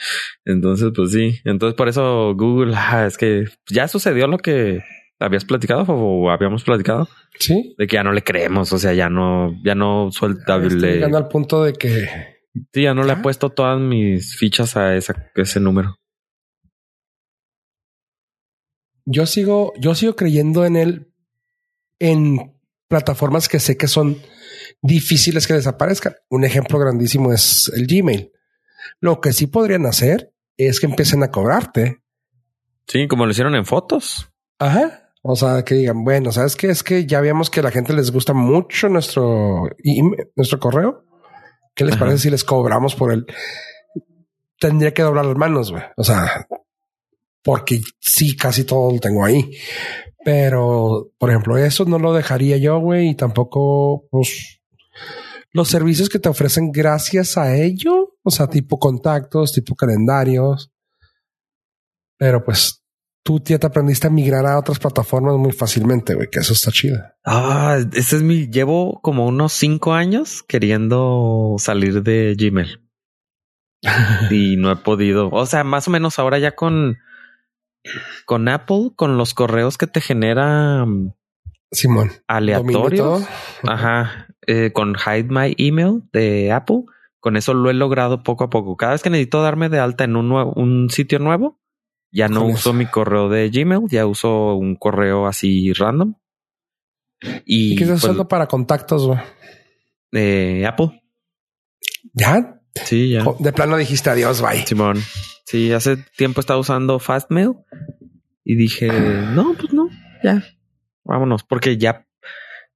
Entonces, pues sí. Entonces, por eso Google, ah, es que ya sucedió lo que habías platicado o habíamos platicado. Sí. De que ya no le creemos, o sea, ya no, ya no suelta. Estoy llegando al punto de que. Sí, ya no le he puesto todas mis fichas a esa, ese número. Yo sigo, yo sigo creyendo en él en plataformas que sé que son difíciles que desaparezcan. Un ejemplo grandísimo es el Gmail. Lo que sí podrían hacer es que empiecen a cobrarte. Sí, como lo hicieron en fotos. Ajá. O sea, que digan, bueno, ¿sabes qué? Es que ya vimos que a la gente les gusta mucho nuestro, nuestro correo. ¿Qué les parece si les cobramos por él? Tendría que doblar las manos, güey. O sea, porque sí, casi todo lo tengo ahí. Pero, por ejemplo, eso no lo dejaría yo, güey, y tampoco, pues, los servicios que te ofrecen gracias a ello, o sea, tipo contactos, tipo calendarios. Pero pues tú ya te aprendiste a migrar a otras plataformas muy fácilmente, güey, que eso está chido. Ah, ese es mi, llevo como unos cinco años queriendo salir de Gmail. y no he podido. O sea, más o menos ahora ya con, con Apple, con los correos que te genera mm, Simón aleatorios. Ajá. Eh, con Hide My Email de Apple. Con eso lo he logrado poco a poco. Cada vez que necesito darme de alta en un, nuevo, un sitio nuevo, ya no uso mi correo de Gmail, ya uso un correo así random. ¿Y, qué estás pues usando para contactos, güey? Eh, Apple. ¿Ya? Sí, ya. De plano dijiste adiós, bye. Simón. Sí, hace tiempo estaba usando Fastmail y dije, no, pues no, ya, vámonos, porque ya,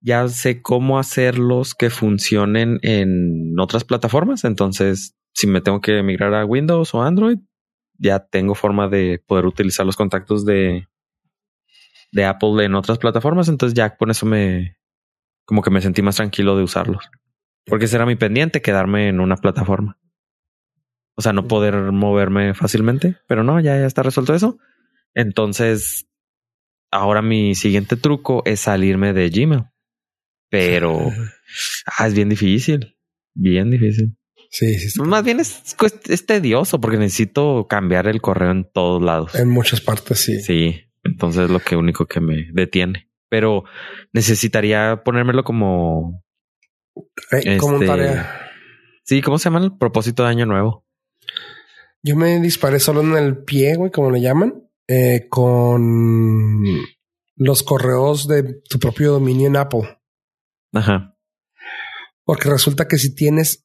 ya sé cómo hacerlos que funcionen en otras plataformas. Entonces, si me tengo que migrar a Windows o Android, ya tengo forma de poder utilizar los contactos de, de Apple en otras plataformas. Entonces ya con eso me, como que me sentí más tranquilo de usarlos. Porque será mi pendiente quedarme en una plataforma. O sea, no poder moverme fácilmente, pero no, ya, ya está resuelto eso. Entonces, ahora mi siguiente truco es salirme de Gmail. Pero ah, es bien difícil, bien difícil. Sí, sí. Más bien es, es, tedioso porque necesito cambiar el correo en todos lados. En muchas partes, sí. Sí. Entonces es lo que único que me detiene. Pero necesitaría ponérmelo como. Eh, como este, tarea. Sí, ¿cómo se llama el propósito de año nuevo? Yo me disparé solo en el pie, güey, como le llaman, eh, con los correos de tu propio dominio en Apple. Ajá. Porque resulta que si tienes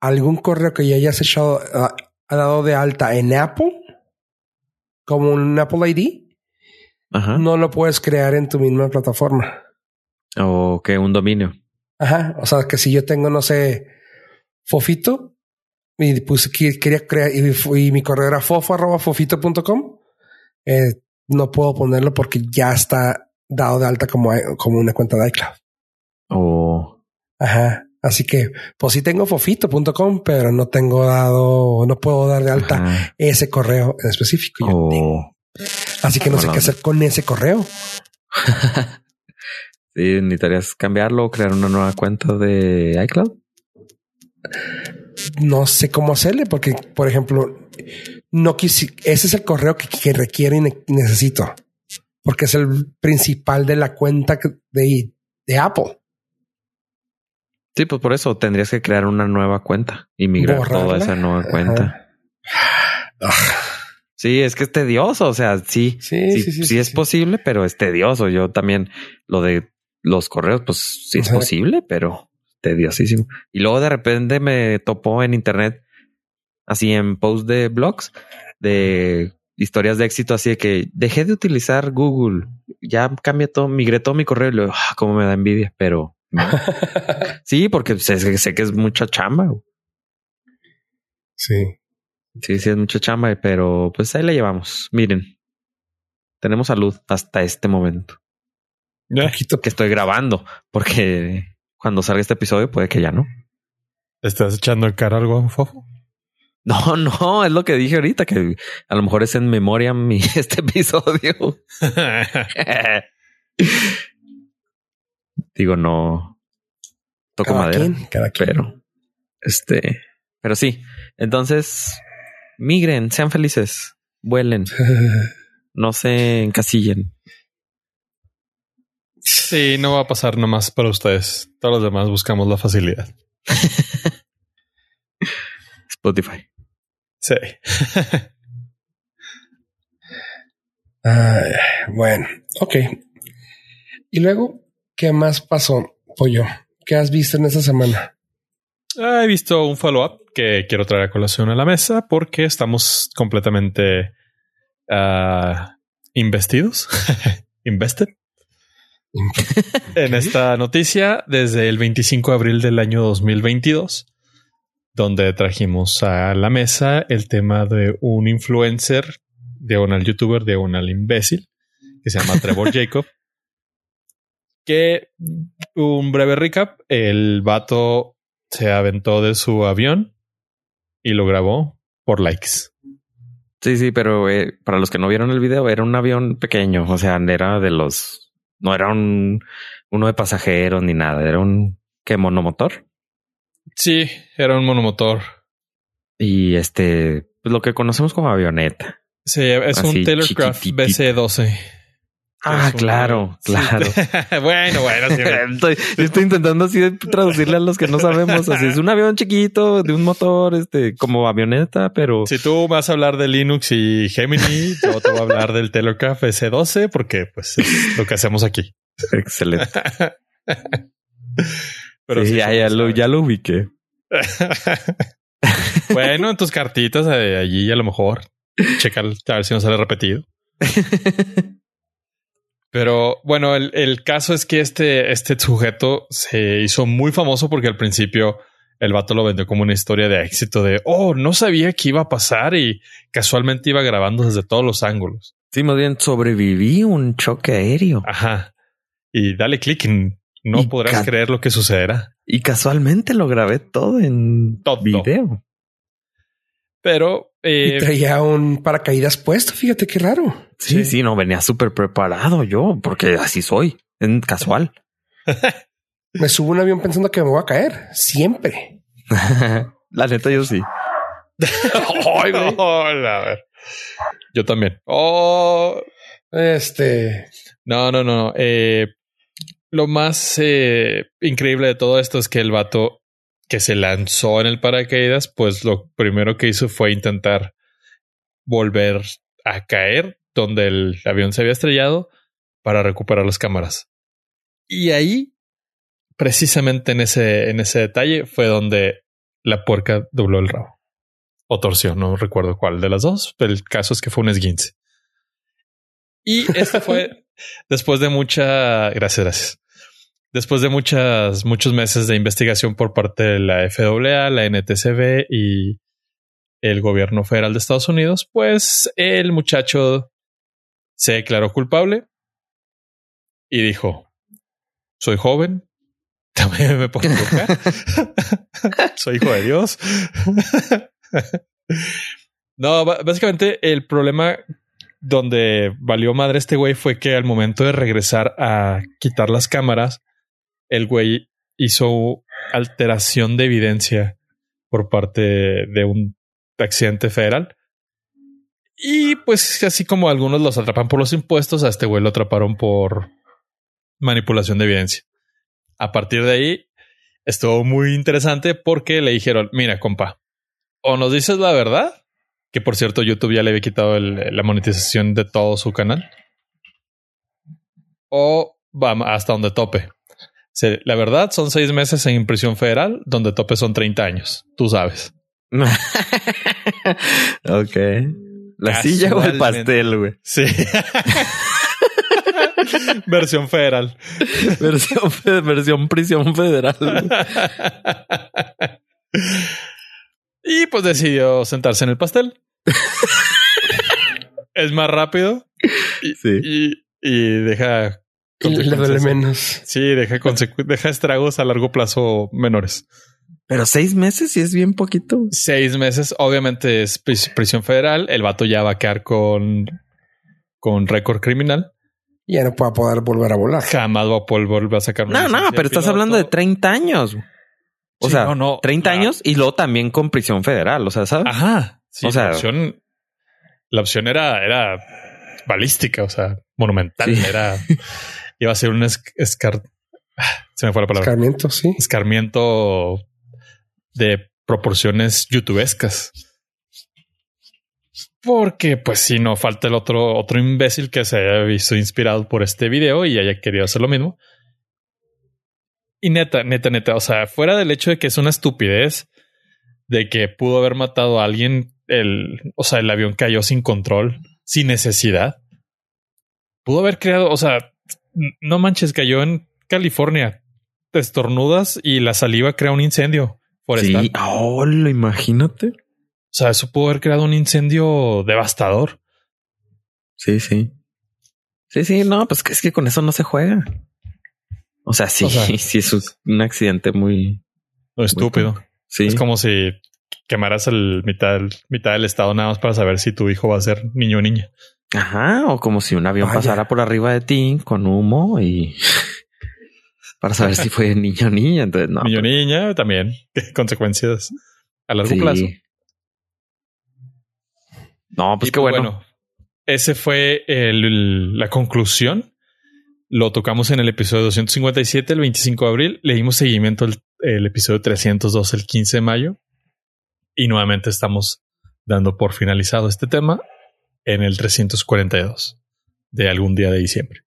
algún correo que ya hayas echado, ah, ha dado de alta en Apple, como un Apple ID, no lo puedes crear en tu misma plataforma. O que un dominio. Ajá. O sea, que si yo tengo, no sé, Fofito, y pues quería crear, y, mi correo era fofo arroba fofito.com, eh, no puedo ponerlo porque ya está dado de alta como, como una cuenta de iCloud. Oh. Ajá. Así que, pues sí tengo fofito.com, pero no tengo dado, no puedo dar de alta Ajá. ese correo en específico. Yo Oh. tengo. Así que no sé qué hacer con ese correo. Sí, necesitarías cambiarlo o crear una nueva cuenta de iCloud. No sé cómo hacerle porque, por ejemplo, no quisi ese es el correo que, que requiero y ne- necesito porque es el principal de la cuenta de, de Apple. Sí, pues por eso tendrías que crear una nueva cuenta y migrar toda esa nueva cuenta. Ah, Sí, es que es tedioso. O sea, sí, Sí, sí, es posible, pero es tedioso. Yo también lo de los correos, pues sí es Ajá. posible, pero tediosísimo. Y luego de repente me topó en internet, así en post de blogs, de historias de éxito, así de que dejé de utilizar Google, ya cambié todo, migré todo mi correo y luego, ah, cómo me da envidia, pero no. sí, porque sé, sé que es mucha chamba. güey. Sí. Sí, sí, es mucha chamba, pero pues ahí la llevamos. Miren, tenemos salud hasta este momento Poquito. que estoy grabando, porque cuando salga este episodio puede que ya no. ¿Estás echando en cara algo, Fofo? No, no, es lo que dije ahorita, que a lo mejor es en memoria mi este episodio. Digo, no toco Cada madera, quien, cada quien. pero este, pero sí. Entonces, migren, sean felices, vuelen, no se encasillen. sí, no va a pasar nomás para ustedes. Todos los demás buscamos la facilidad. Spotify. Sí. Bueno, ok. Y luego, ¿qué más pasó, Pollo? ¿Qué has visto en esta semana? Ah, He visto un follow-up que quiero traer a colación a la mesa porque estamos completamente ah, investidos, invested en esta noticia desde el 25 de abril del año 2022, donde trajimos a la mesa el tema de un influencer, diagonal youtuber, diagonal imbécil, que se llama Trevor Jacob. Que un breve recap, el vato se aventó de su avión y lo grabó por likes. Sí, sí, pero eh, para los que no vieron el video, era un avión pequeño, o sea, era de los, no era un uno de pasajeros ni nada, era un que monomotor Sí, era un monomotor. y este, pues lo que conocemos como avioneta. Sí, es Así, un Taylorcraft chiquititito. BC-12. Ah, un- claro, Sí, claro. bueno, bueno, sí. estoy, yo estoy intentando así traducirle a los que no sabemos. Así es un avión chiquito de un motor, este, como avioneta, pero Si tú vas a hablar de Linux y Gemini, yo te voy a hablar del Taylorcraft BC-12 porque pues es lo que hacemos aquí. excelente. Pero Sí, ya, ya lo, ya lo ubiqué. bueno, en tus cartitas de allí a lo mejor checa a ver si no sale repetido. Pero bueno, el, el caso es que este, este sujeto se hizo muy famoso porque al principio el vato lo vendió como una historia de éxito de, oh, no sabía que iba a pasar y casualmente iba grabando desde todos los ángulos. Sí, más bien sobreviví un choque aéreo Ajá. Y dale clic, no Y podrás creer lo que sucederá. y casualmente lo grabé todo en Todo. video. Pero Y eh, traía un paracaídas puesto. Fíjate qué raro. Sí, Sí. sí, no venía súper preparado yo, porque así soy, en casual. Me subo a un avión pensando que me voy a caer. Siempre. La neta, yo sí. Ay. Hola, a ver. Yo también. Oh, Este. no, no, no. Eh, lo más eh, increíble de todo esto es que el vato que se lanzó en el paracaídas, pues lo primero que hizo fue intentar volver a caer donde el avión se había estrellado para recuperar las cámaras. Y ahí, precisamente en ese, en ese detalle, fue donde la puerca dobló el rabo. O torció, no recuerdo cuál de las dos. pero El caso es que fue un esguince. Y esto fue después de mucha. Gracias, gracias. Después de muchas, muchos meses de investigación por parte de la FAA, la NTCB y el gobierno federal de Estados Unidos, pues el muchacho se declaró culpable y dijo, soy joven, también me puedo equivocar, soy hijo de Dios. no, básicamente el problema donde valió madre este güey fue que al momento de regresar a quitar las cámaras, el güey hizo alteración de evidencia por parte de un accidente federal. Y pues así como algunos los atrapan por los impuestos, a este güey lo atraparon por manipulación de evidencia. A partir de ahí estuvo muy interesante porque le dijeron, mira, compa, o nos dices la verdad, que por cierto YouTube ya le había quitado la monetización de todo su canal, o vamos hasta donde tope. La verdad son seis meses en prisión federal, donde tope son 30 años. Tú sabes. ok. La silla o el pastel, güey. Sí. versión federal. versión, versión prisión federal. y pues decidió sentarse en el pastel. es más rápido. Y, sí. y, deja. le duele menos. Sí, deja, deja estragos a largo plazo menores. Pero seis meses y es bien poquito. Seis meses, obviamente es prisión federal. El vato ya va a quedar con, con récord criminal. Ya no va a poder volver a volar. Jamás va a poder volver a sacar una No, no, pero estás hablando de 30 años. O sea, no, no, 30 años y luego también con prisión federal. O sea, ¿sabes? Ajá. o sea, la opción, la opción era, era balística, o sea, monumental. Era, iba a ser un escar, se me fue la palabra. Escarmiento, sí. Escarmiento de proporciones youtubescas. Porque, pues, si no falta el otro, otro imbécil que se haya visto inspirado por este video y haya querido hacer lo mismo. Y neta, neta, neta, o sea, fuera del hecho de que es una estupidez de que pudo haber matado a alguien, el, o sea, el avión cayó sin control, sin necesidad. Pudo haber creado, o sea, no manches, cayó en California. Te estornudas y la saliva crea un incendio. Sí, oh, lo imagínate. O sea, eso pudo haber creado un incendio devastador. Sí, sí. Sí, sí, no, pues es que con eso no se juega. O sea, sí, sí, es un accidente muy, estúpido. sí. Es como si quemaras el mitad, mitad del estado nada más para saber si tu hijo va a ser niño o niña. Ajá, o como si un avión pasara por arriba de ti con humo y para saber si fue niño o niña. Entonces, no. Niño o pues. niña también. Consecuencias a largo plazo. No, pues qué pues, bueno. Ese fue la conclusión. Lo tocamos en el episodio 257, el 25 de abril. Le dimos seguimiento al episodio 302, el 15 de mayo. Y nuevamente estamos dando por finalizado este tema en el 342 de algún día de diciembre.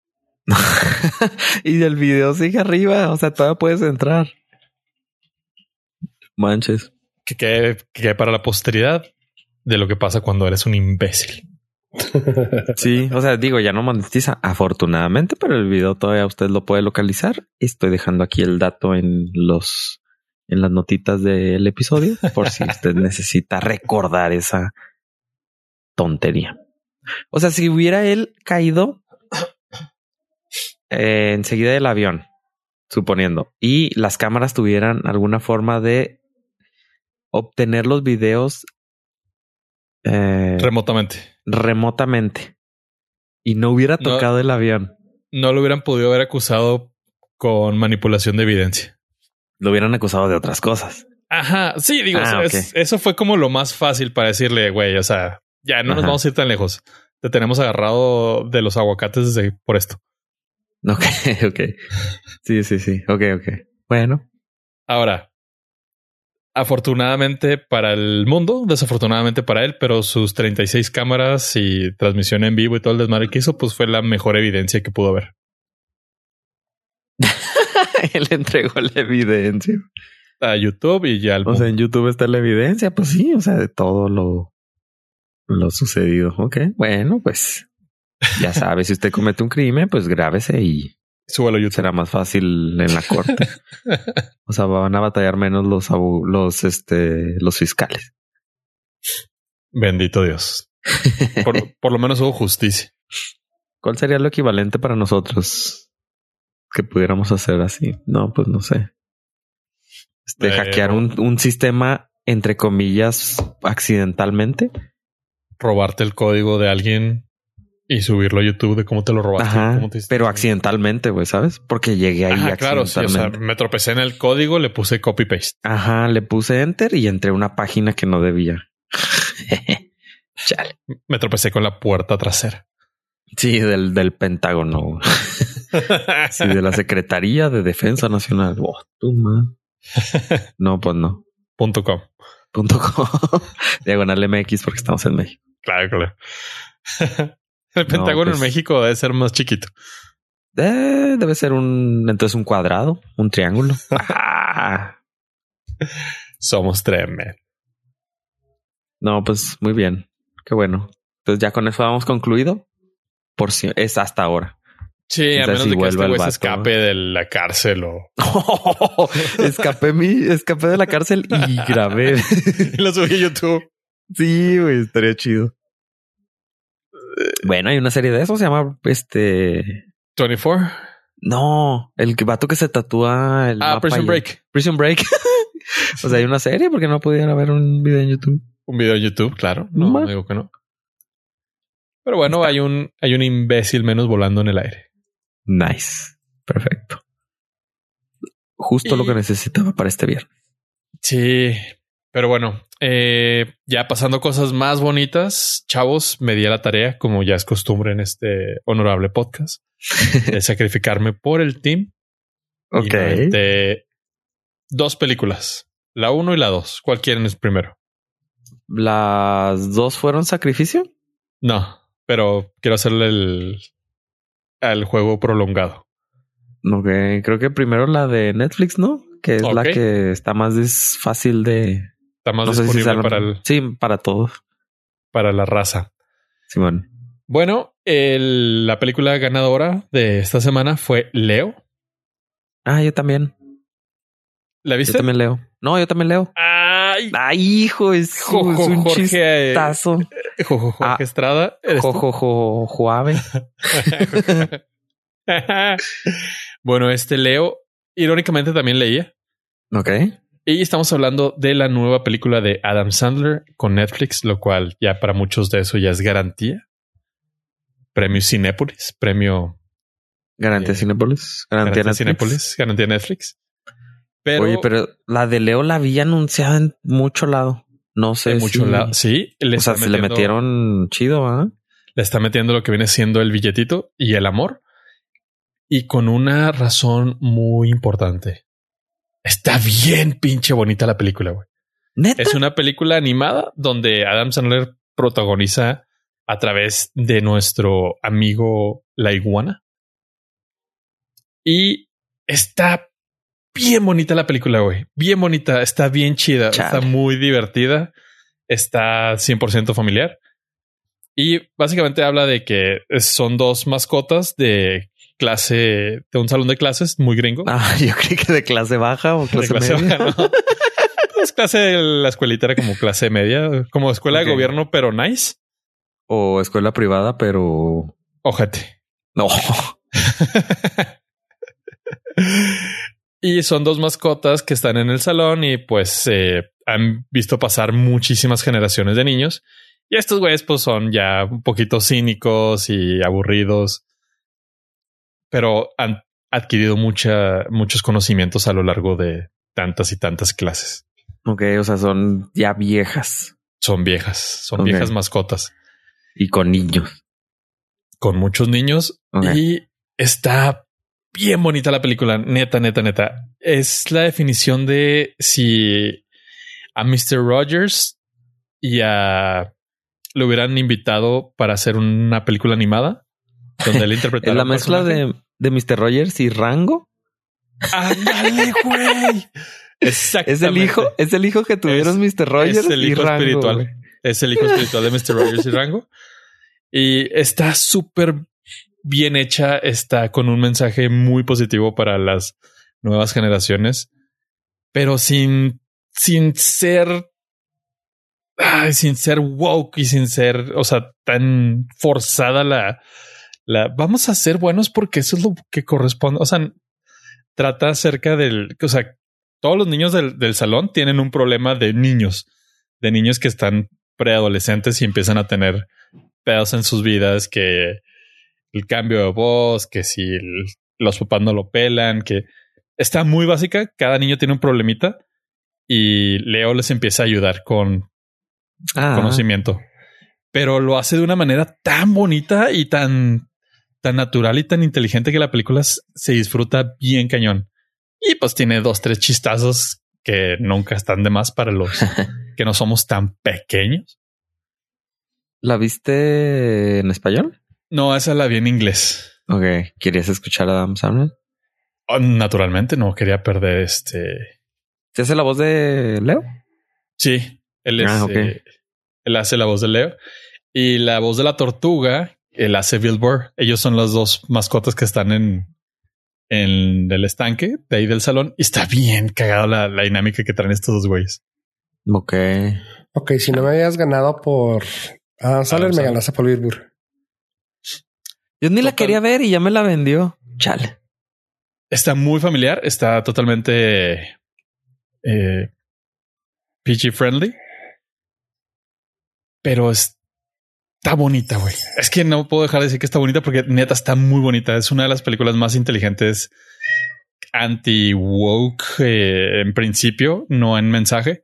y del video sigue arriba. O sea, todavía puedes entrar. Manches. Que quede, para la posteridad de lo que pasa cuando eres un imbécil. sí, o sea, digo, ya no monetiza afortunadamente, pero el video todavía usted lo puede localizar. Estoy dejando aquí el dato en los en las notitas del episodio por si usted necesita recordar esa tontería. O sea, si hubiera él caído eh, enseguida del avión, suponiendo, y las cámaras tuvieran alguna forma de obtener los videos eh, remotamente. Remotamente. Y no hubiera tocado el avión. No lo hubieran podido haber acusado con manipulación de evidencia. Lo hubieran acusado de otras cosas. Ajá, sí, digo, ah, eso fue como lo más fácil para decirle, güey, o sea, ya no nos vamos a ir tan lejos. Te tenemos agarrado de los aguacates desde por esto. Ok, ok. Sí, sí, sí. Ok, ok. Bueno. Ahora, afortunadamente para el mundo, desafortunadamente para él, pero sus 36 cámaras y transmisión en vivo y todo el desmadre que hizo, pues fue la mejor evidencia que pudo haber. él entregó la evidencia a YouTube y ya. o sea, en YouTube está la evidencia, pues sí, o sea, de todo lo, lo sucedido. Ok, bueno, pues ya sabe, si usted comete un crimen, pues grábese y YouTube. será más fácil en la corte. o sea, van a batallar menos los, los, este, los fiscales. Bendito Dios. Por, por lo menos hubo justicia. ¿Cuál sería lo equivalente para nosotros que pudiéramos hacer así? No, pues no sé. Este, Eh, hackear un, un sistema, entre comillas, accidentalmente. Robarte el código de alguien y subirlo a YouTube de cómo te lo robaste. Ajá. cómo te hiciste- Pero accidentalmente, güey, ¿sabes? Porque llegué ahí Ajá, claro, sí, o sea, me tropecé en el código, le puse copy paste. Ajá, le puse enter y entré a una página que no debía. Chale. Me tropecé con la puerta trasera. Sí, del, del Pentágono. Sí, de la Secretaría de Defensa Nacional. Oh, tú, man. No, pues no. Punto com. Punto com. Diagonal MX porque estamos en México. Claro, claro. El Pentágono pues- en México debe ser más chiquito. Eh, debe ser un, entonces un cuadrado, un triángulo. Somos tremendo. No, pues muy bien. Qué bueno. Entonces ya con eso hemos concluido. Por si es hasta ahora. Sí, a menos si de que este güey se escape de la cárcel o escapé mi, escapé de la cárcel y grabé. y lo subí a YouTube. sí, güey, estaría chido. Bueno, hay una serie de eso, se llama este. 24. No, el que- vato que se tatúa el Ah, mapa Prison y- Break. Prison Break. o sea, hay una serie porque no pudieron ver un video en YouTube. Un video en YouTube, claro. No, no digo que no. Pero bueno, hay un, hay un imbécil menos volando en el aire. Nice. Perfecto. Justo lo que necesitaba para este viernes. Sí, pero bueno, eh, ya pasando cosas más bonitas, chavos, me di a la tarea, como ya es costumbre en este honorable podcast, de sacrificarme por el team. Y me aventé dos películas, la uno y la dos. ¿Cuál quieren es primero? ¿Las dos fueron sacrificio? No, pero quiero hacerle el, al juego prolongado. Ok, creo que primero la de Netflix, ¿no? Que es la Ok. que está más fácil de... Está más no si disponible la- para, el- Sí, para todos. para la raza. Simón. Bueno, el- la película ganadora de esta semana fue Leo. Ah, yo también. ¿La Yo viste? también leo. No, yo también leo. Ay, Ay, hijo, es, Jo- es jo- un Jorge, eh, chistazo. Jo- jo- Jorge Ah. Estrada. ¿eres tú? Jo, jo, jo, Juave. bueno, este Leo, irónicamente también leía. Ok. Y estamos hablando de la nueva película de Adam Sandler con Netflix, lo cual ya para muchos de eso ya es garantía. Premio Cinépolis, premio Garantía Eh, Cinepolis. Garantía, garantía. Cinépolis, garantía Netflix. Pero, Oye, pero la de Leo la vi anunciada en mucho lado. No sé de mucho si... lado, sí, le o sea, se le metieron chido, ¿ah? le está metiendo lo que viene siendo el billetito y el amor. Y con una razón muy importante. Está bien pinche bonita la película, güey. Neta. Es una película animada donde Adam Sandler protagoniza a través de nuestro amigo la iguana. Y está bien bonita la película, güey. Bien bonita, está bien chida, Chale. está muy divertida, está 100% familiar. Y básicamente habla de que son dos mascotas de clase, de un salón de clases muy gringo. Ah, yo creí que de clase baja o De clase, media. baja, ¿no? Pues clase, la escuelita era como clase media, como escuela de gobierno, pero nice. O escuela privada, pero... Ojete. No. y son dos mascotas que están en el salón y pues eh, han visto pasar muchísimas generaciones de niños. Y estos güeyes pues son ya un poquito cínicos y aburridos, pero han adquirido mucha, muchos conocimientos a lo largo de tantas y tantas clases. Ok, o sea, son ya viejas Son viejas, son viejas mascotas y con niños. con muchos niños y está bien bonita la película. Neta, neta, neta. Es la definición de si a Mr. Rogers y a lo hubieran invitado para hacer una película animada donde él Es la mezcla de, de Mr. Rogers y Rango. ¡Ándale, güey! Exactamente. Es el hijo, es el hijo que tuvieron Mr. Rogers es el y hijo Rango. espiritual. Es el hijo espiritual de Mr. Rogers y Rango. Y está súper bien hecha. Está con un mensaje muy positivo para las nuevas generaciones, pero sin, sin ser, ay, sin ser woke y sin ser, o sea, tan forzada la, la vamos a ser buenos porque eso es lo que corresponde. O sea, trata acerca del, o sea, todos los niños del, del salón tienen un problema de niños, de niños que están preadolescentes y empiezan a tener pedos en sus vidas, que el cambio de voz, que si los papás no lo pelan, que está muy básica. Cada niño tiene un problemita y Leo les empieza a ayudar con Ah, conocimiento, pero lo hace de una manera tan bonita y tan, tan natural y tan inteligente que la película se disfruta bien cañón. Y pues tiene dos, tres chistazos que nunca están de más para los que no somos tan pequeños. ¿La viste en español? No, esa la vi en inglés. Ok. ¿Querías escuchar a Adam Sandler? Oh, Naturalmente no quería perder este. ¿Se hace la voz de Leo? Sí, él es. Ah, ok. eh, él hace la voz de Leo y la voz de la tortuga. Él hace Bill Burr. Ellos son las dos mascotas que están en, en el estanque de ahí del salón y está bien cagada la, la dinámica que traen estos dos güeyes. Ok. Ok, si no me habías ganado por Adam Sandler, me Sandler. ganaste por Bill Burr. Yo ni la quería ver y ya me la vendió. Chale. Está muy familiar, está totalmente eh, PG friendly, pero está bonita, güey. Es que no puedo dejar de decir que está bonita porque neta está muy bonita. Es una de las películas más inteligentes anti woke en principio, no en mensaje.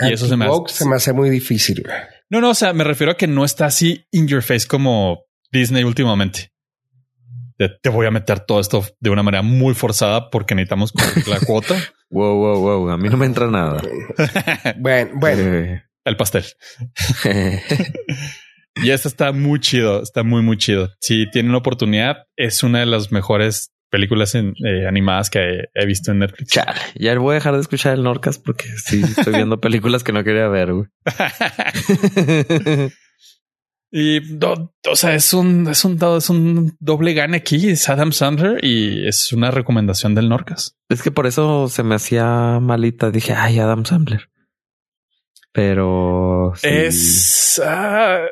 Y eso se me hace- Anti-woke se me hace muy difícil. güey. No, no, o sea, me refiero a que no está así in your face como Disney últimamente. De, te voy a meter todo esto de una manera muy forzada porque necesitamos la cuota. Wow, wow, wow. A mí no me entra nada. Bueno, bueno, Eh, El pastel. Y esta está muy chido, está muy, muy chido. Si tienen la oportunidad, es una de las mejores películas en- eh, animadas que he, he visto en Netflix. Chale. Ya voy a dejar de escuchar el Norcas porque sí estoy viendo películas que no quería ver, güey. y do- o sea, es un, es un, es un doble gane aquí. Es Adam Sandler y es una recomendación del Norcas. Es que por eso se me hacía malita. Dije, ay, Adam Sandler. Pero sí. Es, ah,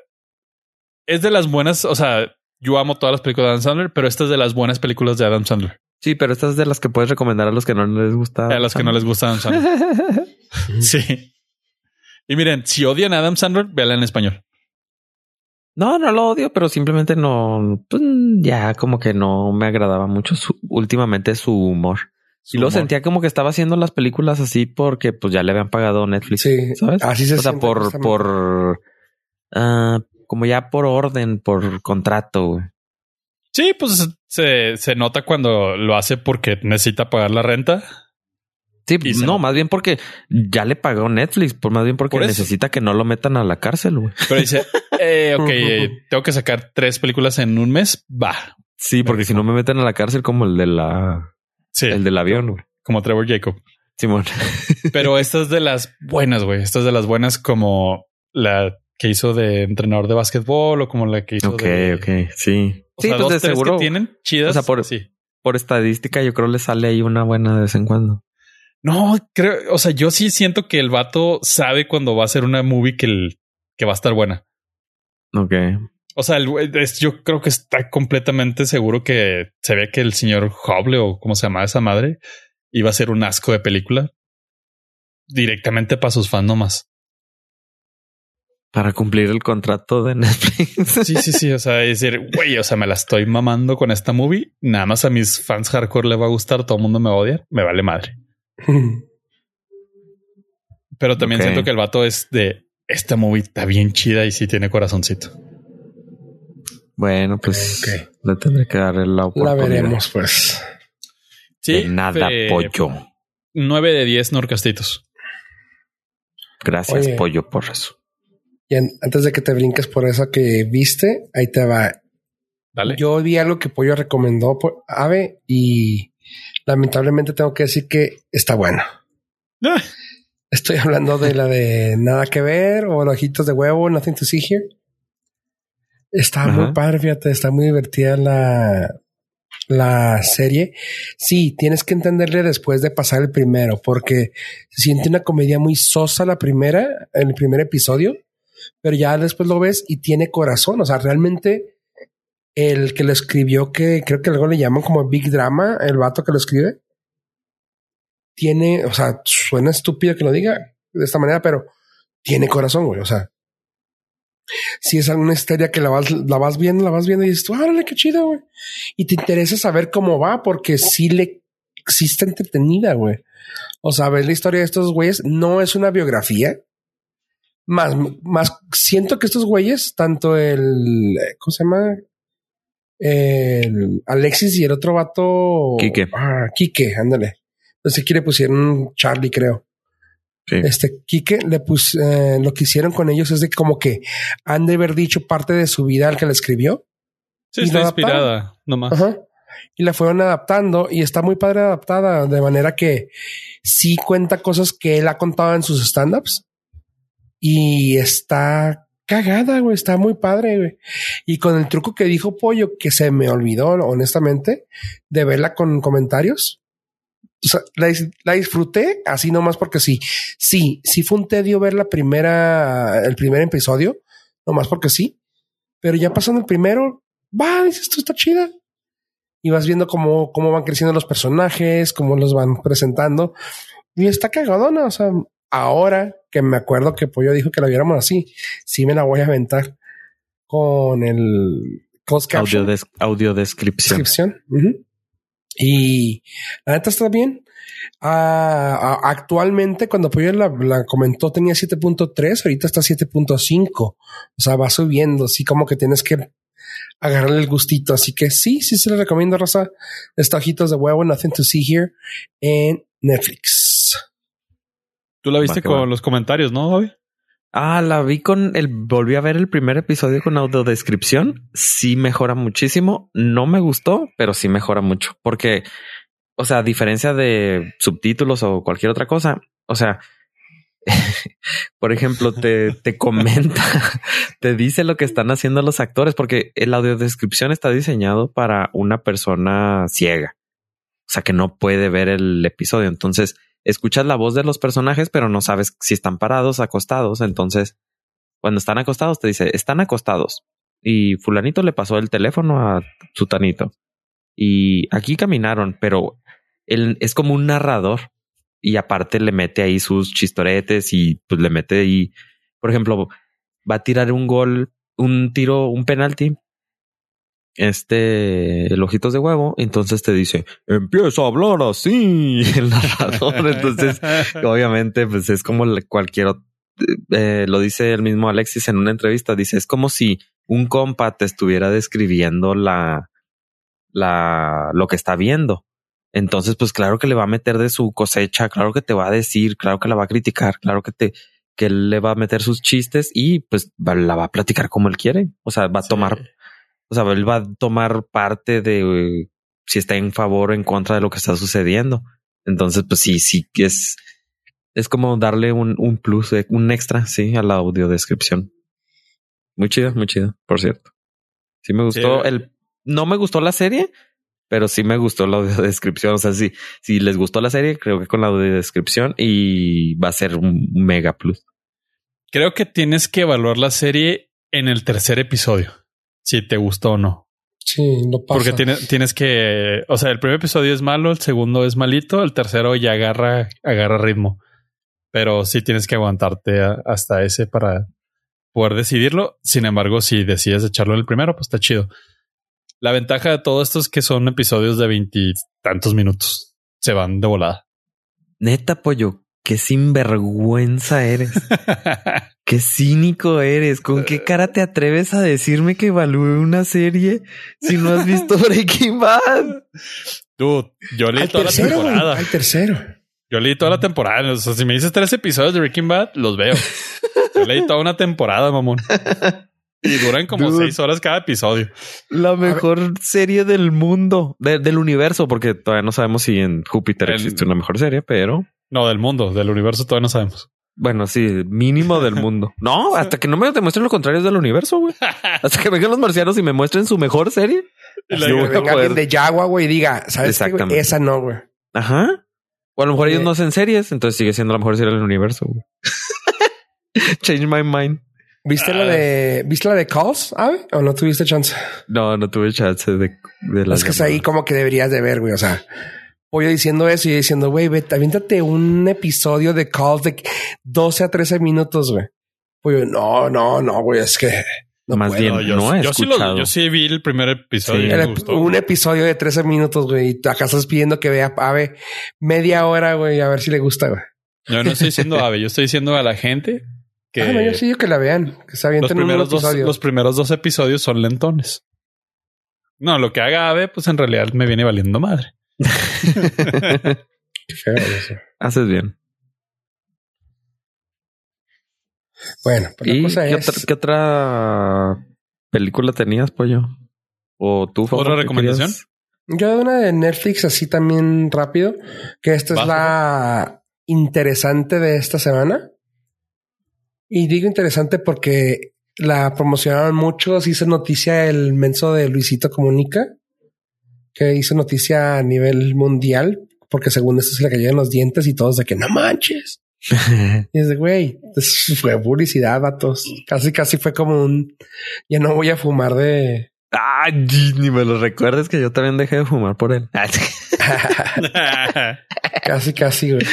es de las buenas. O sea, yo amo todas las películas de Adam Sandler, pero esta es de las buenas películas de Adam Sandler. Sí, pero estas es de las que puedes recomendar a los que no les gusta. A los que no les gusta Adam Sandler. Sí. Y miren, si odian a Adam Sandler, véanla en español. No, no lo odio, pero simplemente no, pues, ya como que no me agradaba mucho su, últimamente su humor. Su y lo humor. sentía como que estaba haciendo las películas así porque pues ya le habían pagado Netflix, sí, ¿sabes? así se o sea, por, por, ah, como ya por orden, por contrato. güey. Sí, pues se, se nota cuando lo hace porque necesita pagar la renta. Sí, no, nota. más bien porque ya le pagó Netflix, por más bien porque Por necesita que no lo metan a la cárcel, güey. Pero dice, eh, ok, eh, tengo que sacar tres películas en un mes. Va. Sí, porque si no me meten a la cárcel como el de la, Sí, el del avión, güey. como Trevor Jacob. Simón. Pero esta es de las buenas, güey. Esta es de las buenas como la que hizo de entrenador de básquetbol o como la que hizo Ok, de... ok, sí. O sí, sea, pues dos, de tres seguro. que tienen chidas. O sea, por- sí. Por estadística, yo creo le sale ahí una buena de vez en cuando. No, creo, o sea, yo sí siento que el vato sabe cuando va a hacer una movie que, el- que va a estar buena. Ok. O sea, el es- yo creo que está completamente seguro que se ve que el señor Hoble o cómo se llama esa madre iba a ser un asco de película directamente para sus fans nomás. Para cumplir el contrato de Netflix. Sí, sí, sí. O sea, es decir, güey, o sea, me la estoy mamando con esta movie. Nada más a mis fans hardcore le va a gustar. Todo el mundo me va a odiar. Me vale madre. Pero también siento que el vato es de esta movie está bien chida y sí tiene corazoncito. Bueno, pues Ok. le tendré que dar la La oportunidad. veremos, pues. Sí, De nada, eh, pollo. 9 de 10 norcastitos. Gracias, Oye. pollo, por eso. Y an- antes de que te brinques por eso que viste, ahí te va. Dale. Yo vi algo que Pollo recomendó por Ave y lamentablemente tengo que decir que está bueno. Ah, Estoy hablando de la de Nada que ver o los ojitos de huevo, Nothing to see here. Está Ajá. muy padre, fíjate, está muy divertida la, la serie. Sí, tienes que entenderle después de pasar el primero, porque se siente una comedia muy sosa la primera, el primer episodio, pero ya después lo ves y tiene corazón. O sea, realmente el que lo escribió, que creo que luego le llaman como Big Drama, el vato que lo escribe, tiene, o sea, suena estúpido que lo diga de esta manera, pero tiene corazón, güey. O sea, si es alguna historia que la vas, la vas viendo, la vas viendo y dices, órale, qué chido, güey. Y te interesa saber cómo va, porque sí le, sí está entretenida, güey. O sea, ver la historia de estos güeyes no es una biografía. Más, más, siento que estos güeyes, tanto el, ¿cómo se llama? El Alexis y el otro vato. Quique. Ah, Quique, ándale. No sé quién le pusieron Charlie, creo. Sí. Este Quique le pus, eh, lo que hicieron con ellos es de como que han de haber dicho parte de su vida al que la escribió. Sí, Y está inspirada, nomás. Ajá. Y la fueron adaptando y está muy padre adaptada de manera que sí cuenta cosas que él ha contado en sus stand-ups y está cagada, güey. Está muy padre, güey. Y con el truco que dijo Pollo, que se me olvidó, honestamente, de verla con comentarios. La disfruté así nomás porque sí. Sí, sí fue un tedio ver la primera, el primer episodio, nomás porque sí. Pero ya pasando el primero, va, dices, esto está chida. Y vas viendo cómo, cómo van creciendo los personajes, cómo los van presentando. Y está cagadona. O sea, ahora que me acuerdo que Pollo dijo que la viéramos así, sí me la voy a aventar con el closed caption Audio, des- audio descripción. Y la neta está bien. Ah, actualmente, cuando Pollo la, la comentó, tenía 7.3, ahorita está 7.5. O sea, va subiendo, así como que tienes que agarrarle el gustito. Así que sí, sí se le recomiendo, Rosa. Está ojitos de huevo, Nothing to See Here en Netflix. Tú la viste va. con los comentarios, ¿no, Bobby? Ah, la vi con el, volví a ver el primer episodio con audiodescripción. Sí mejora muchísimo. No me gustó, pero sí mejora mucho. Porque, o sea, a diferencia de subtítulos o cualquier otra cosa, o sea, por ejemplo, te, te comenta, te dice lo que están haciendo los actores, porque el audiodescripción está diseñado para una persona ciega. O sea, que no puede ver el episodio. Entonces, escuchas la voz de los personajes, pero no sabes si están parados, acostados. Entonces, cuando están acostados, te dice, están acostados. Y fulanito le pasó el teléfono a sutanito. Y aquí caminaron, pero él es como un narrador. Y aparte le mete ahí sus chistoretes y pues le mete ahí, por ejemplo, va a tirar un gol, un tiro, un penalti. Este, el ojitos de huevo, entonces te dice, empieza a hablar así el narrador. Entonces, obviamente, pues es como cualquier ot- eh, lo dice el mismo Alexis en una entrevista. Dice: es como si un compa te estuviera describiendo la, la, lo que está viendo. Entonces, pues claro que le va a meter de su cosecha, claro que te va a decir, claro que la va a criticar, claro que te, que él le va a meter sus chistes y pues va- la va a platicar como él quiere. O sea, va a tomar, o sea, él va a tomar parte de si está en favor o en contra de lo que está sucediendo. Entonces, pues sí, sí que es, es como darle un, un plus, eh, un extra, sí, a la audiodescripción. Muy chido, muy chido, por cierto. Sí me gustó Sí. el, no me gustó la serie, pero sí me gustó la audiodescripción. O sea, sí, si les gustó la serie, creo que con la audiodescripción y va a ser un mega plus. Creo que tienes que evaluar la serie en el tercer episodio, si te gustó o no. Sí, no pasa. Porque tienes, tienes que, o sea, el primer episodio es malo, el segundo es malito, el tercero ya agarra, agarra ritmo. Pero sí tienes que aguantarte a- hasta ese para poder decidirlo. Sin embargo, si decides echarlo en el primero, pues está chido. La ventaja de todo esto es que son episodios de veintitantos minutos. Se van de volada. Neta, pollo, qué sinvergüenza eres. Qué cínico eres. ¿Con qué cara te atreves a decirme que evalúe una serie si no has visto Breaking Bad? Dude, yo leí al toda tercero, la temporada. al tercero. Yo leí toda la temporada. O sea, si me dices tres episodios de Breaking Bad, los veo. Yo leí toda una temporada, mamón. Y duran como Dude. seis horas cada episodio. La mejor serie del mundo, de- del universo, porque todavía no sabemos si en Júpiter El- existe una mejor serie, pero No, del mundo, del universo todavía no sabemos. Bueno, sí, mínimo del mundo. No, hasta que no me demuestren lo contrario del universo, güey. Hasta que vengan los marcianos y me muestren su mejor serie. Y la- Yo Que voy a venga poder- alguien de Yagua, güey, y diga, ¿sabes qué, güey? Esa no, güey. Ajá. O a lo mejor ellos no hacen series, entonces sigue siendo la mejor serie del universo. güey. Change my mind. ¿Viste la Ah. de, viste la de Calls, Ave? ¿O no tuviste chance? No, no tuve chance de, de las es que es ahí como que deberías de ver, güey. O sea, pollo diciendo eso y yo diciendo, güey, vete, aviéntate un episodio de Calls de 12 a 13 minutos, güey. Pollo, no, no, no, güey, es que no Más puedo. bien, No, yo, no he yo sí lo- escuchado. yo sí vi el primer episodio. Sí. y El me ep- gustó. un episodio de 13 minutos, güey. Y acá estás pidiendo que vea Ave media hora, güey, a ver si le gusta, güey. Yo no estoy diciendo ave, yo estoy diciendo a la gente que Ah, no, yo sí digo que la vean, que se los primeros, dos, los primeros dos episodios son lentones. No, lo que haga ave, pues en realidad me viene valiendo madre. Qué feo eso. Haces bien. Bueno, pues la ¿Y cosa qué, es... otra, qué otra película tenías, pollo? ¿O tú, Fofo, ¿Otra recomendación? querías? Yo de una de Netflix así también rápido, que esta es la interesante de esta semana. Y digo interesante porque la promocionaron mucho, se hizo noticia el menso de Luisito Comunica, que hizo noticia a nivel mundial, porque según esto se le cayeron los dientes y todos de que no manches. Y es de güey, fue publicidad, vatos. Casi, casi fue como un ya no voy a fumar de Ah, ni me lo recuerdes que yo también dejé de fumar por él. Casi, casi, güey.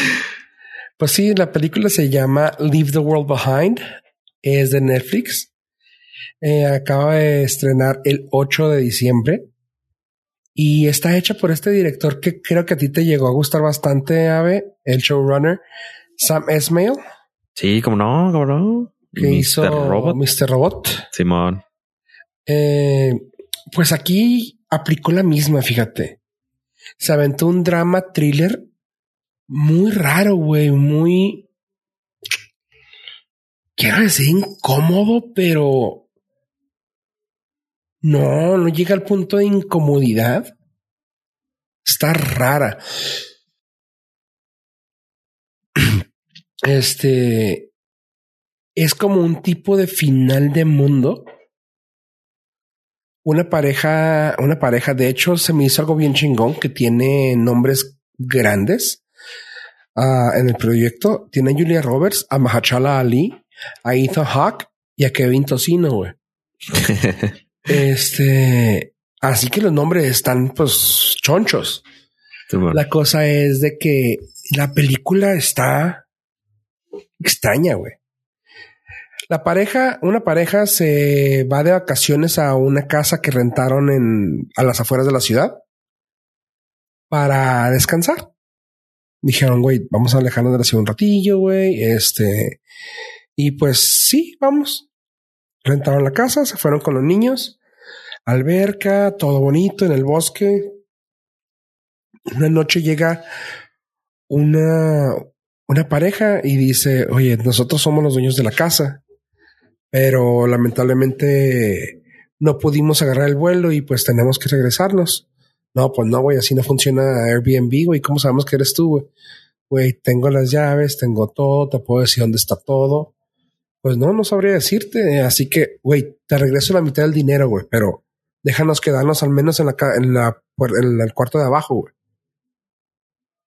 Pues sí, la película se llama Leave the World Behind. Es de Netflix. Eh, acaba de estrenar el 8 de diciembre. Y está hecha por este director que creo que a ti te llegó a gustar bastante, Ave, el showrunner, Sam Esmail, sí, como no, como no. que Mr. hizo Robot. Mr. Robot. Simón. Eh, pues aquí aplicó la misma, fíjate. Se aventó un drama thriller muy raro, güey, muy... Quiero decir incómodo, pero... No, no llega al punto de incomodidad. Está rara. Este... Es como un tipo de final de mundo una pareja, una pareja, de hecho, se me hizo algo bien chingón que tiene nombres grandes ah, en el proyecto. Tiene a Julia Roberts, a Mahershala Ali, a Ethan Hawke y a Kevin Tocino, güey. Este, así que los nombres están pues chonchos. La cosa es de que la película está extraña, güey. La pareja, una pareja se va de vacaciones a una casa que rentaron en a las afueras de la ciudad para descansar. Dijeron, güey, vamos a alejarnos de la ciudad un ratillo, güey. Este, y pues sí, vamos. Rentaron la casa, se fueron con los niños, alberca, todo bonito en el bosque. Una noche llega una, una pareja y dice, oye, nosotros somos los dueños de la casa, pero lamentablemente no pudimos agarrar el vuelo y pues tenemos que regresarnos. No, pues no, güey, así no funciona Airbnb, güey. ¿Cómo sabemos que eres tú, güey? Güey, tengo las llaves, tengo todo, te puedo decir dónde está todo. Pues no, no sabría decirte. Así que, güey, te regreso la mitad del dinero, güey, pero déjanos quedarnos al menos en la, en la, en el cuarto de abajo, güey.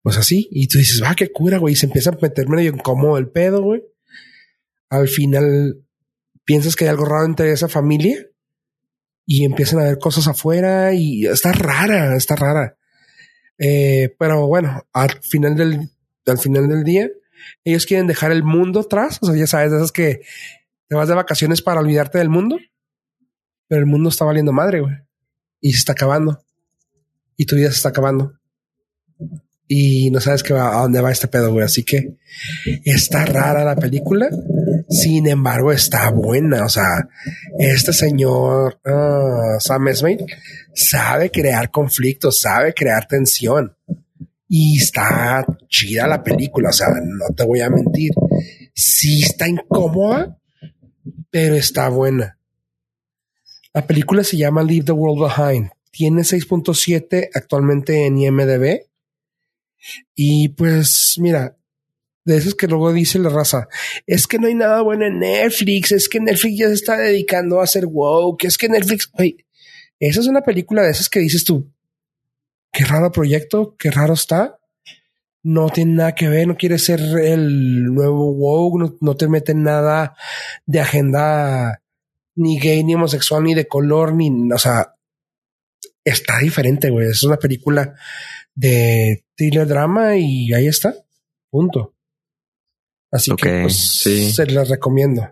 Pues así. Y tú dices, va, qué cura, güey. Y se empieza a meter medio incómodo el pedo, güey. Al final piensas que hay algo raro entre esa familia y empiezan a ver cosas afuera y está rara, está rara. Eh, pero bueno, al final del, al final del día, ellos quieren dejar el mundo atrás. O sea, ya sabes, de esas que te vas de vacaciones para olvidarte del mundo, pero el mundo está valiendo madre, güey. Y se está acabando. Y tu vida se está acabando. Y no sabes qué va, a dónde va este pedo, güey. Así que está rara la película. Sin embargo, está buena. O sea, este señor ah, Sam Esmail sabe crear conflictos, sabe crear tensión. Y está chida la película. O sea, no te voy a mentir. Sí está incómoda, pero está buena. La película se llama Leave the World Behind. Tiene 6.7 actualmente en IMDb. Y pues, mira, de esos que luego dice la raza, es que no hay nada bueno en Netflix, es que Netflix ya se está dedicando a hacer woke, es que Netflix, güey, esa es una película de esas que dices tú, qué raro proyecto, qué raro está. no tiene nada que ver, no quiere ser el nuevo woke, no, no te mete nada de agenda ni gay, ni homosexual, ni de color, ni, o sea, está diferente, güey. Es una película de thriller drama y ahí está. Punto. Así que pues, se la recomiendo.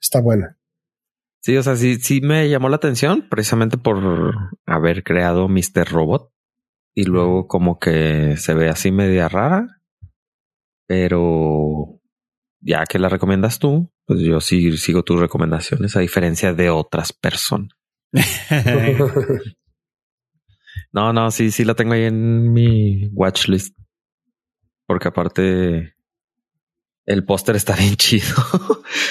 Está buena. Sí, o sea, sí, sí me llamó la atención precisamente por haber creado Mr. Robot y luego como que se ve así media rara, pero ya que la recomiendas tú, pues yo sí sigo tus recomendaciones a diferencia de otras personas. no, no, sí, sí la tengo ahí en mi watch list. Porque aparte el póster está bien chido.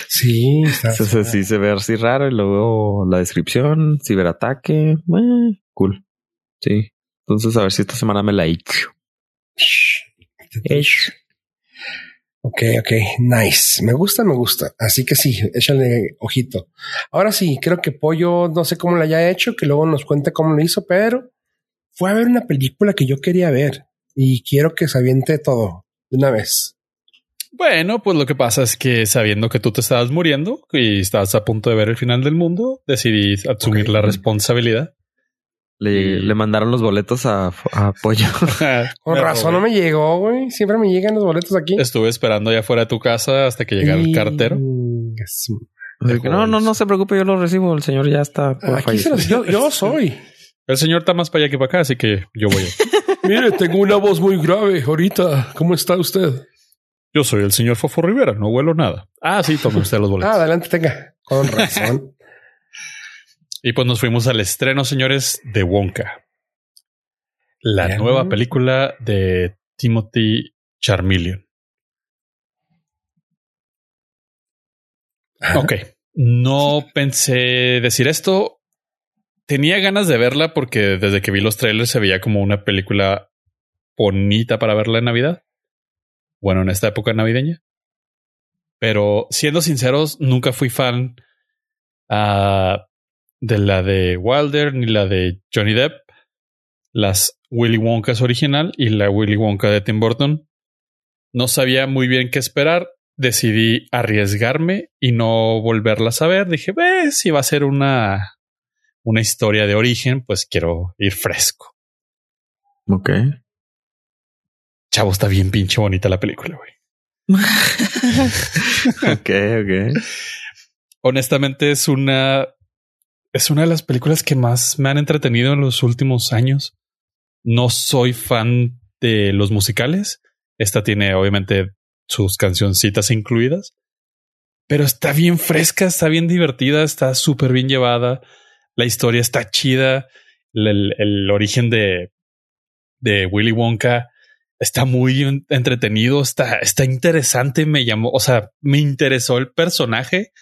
Sí, está. sí se ve así raro y luego la descripción, ciberataque, eh, cool. Sí. Entonces a ver si esta semana me la echo. Ok, ok, nice. Me gusta, me gusta. Así que sí, échale ojito. Ahora sí, creo que Pollo, no sé cómo lo haya hecho, que luego nos cuente cómo lo hizo, pero fue a ver una película que yo quería ver y quiero que se aviente todo de una vez. Bueno, pues lo que pasa es que sabiendo que tú te estabas muriendo y estabas a punto de ver el final del mundo, decidí asumir la responsabilidad. Le, mandaron los boletos a, Pollo. Con razón no me llegó, güey. Siempre me llegan los boletos aquí. Estuve esperando allá fuera de tu casa hasta que llegara el cartero. No, no, no se preocupe, yo lo recibo. El señor ya está. Aquí yo, yo soy. El señor está más para allá que para acá, así que yo voy. Mire, tengo una voz muy grave ahorita. ¿Cómo está usted? Yo soy el señor Fofo Rivera, no huelo nada. Ah, sí, tome usted los boletos. ah, adelante, tenga. Con razón. Y pues nos fuimos al estreno, señores, de Wonka. La nueva película de Timothy Charmeleon. Ok. No pensé decir esto. Tenía ganas de verla porque desde que vi los trailers se veía como una película bonita para verla en Navidad. Bueno, en esta época navideña. Pero siendo sinceros, nunca fui fan uh, de la de Wilder ni la de Johnny Depp, las Willy Wonkas original y la Willy Wonka de Tim Burton. No sabía muy bien qué esperar. Decidí arriesgarme y no volverlas a ver. Dije, ve, si va a ser una, una historia de origen, pues quiero ir fresco. Ok. Chavo, está bien pinche bonita la película, güey. ok, ok. Honestamente es una es una de las películas que más me han entretenido en los últimos años. No soy fan de los musicales. Esta tiene obviamente sus cancioncitas incluidas, pero está bien fresca, está bien divertida, está súper bien llevada. La historia está chida. El, origen de, de Willy Wonka está muy entretenido, está, está interesante. Me llamó, o sea, me interesó el personaje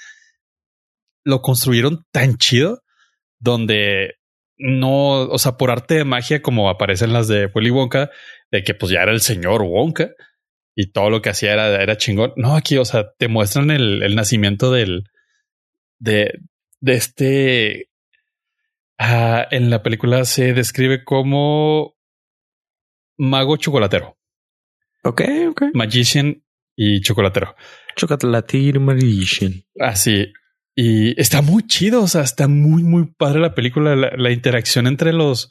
lo construyeron tan chido donde no, o sea, por arte de magia, como aparecen las de Willy Wonka, de que pues ya era el señor Wonka y todo lo que hacía era, era chingón. No, aquí, o sea, te muestran el, nacimiento del, de, de este, ah, en la película se describe como mago chocolatero. Ok, ok. Magician y chocolatero. Chocolatero magician. Así. Y está muy chido, o sea, está muy, muy padre la película. La, interacción entre los,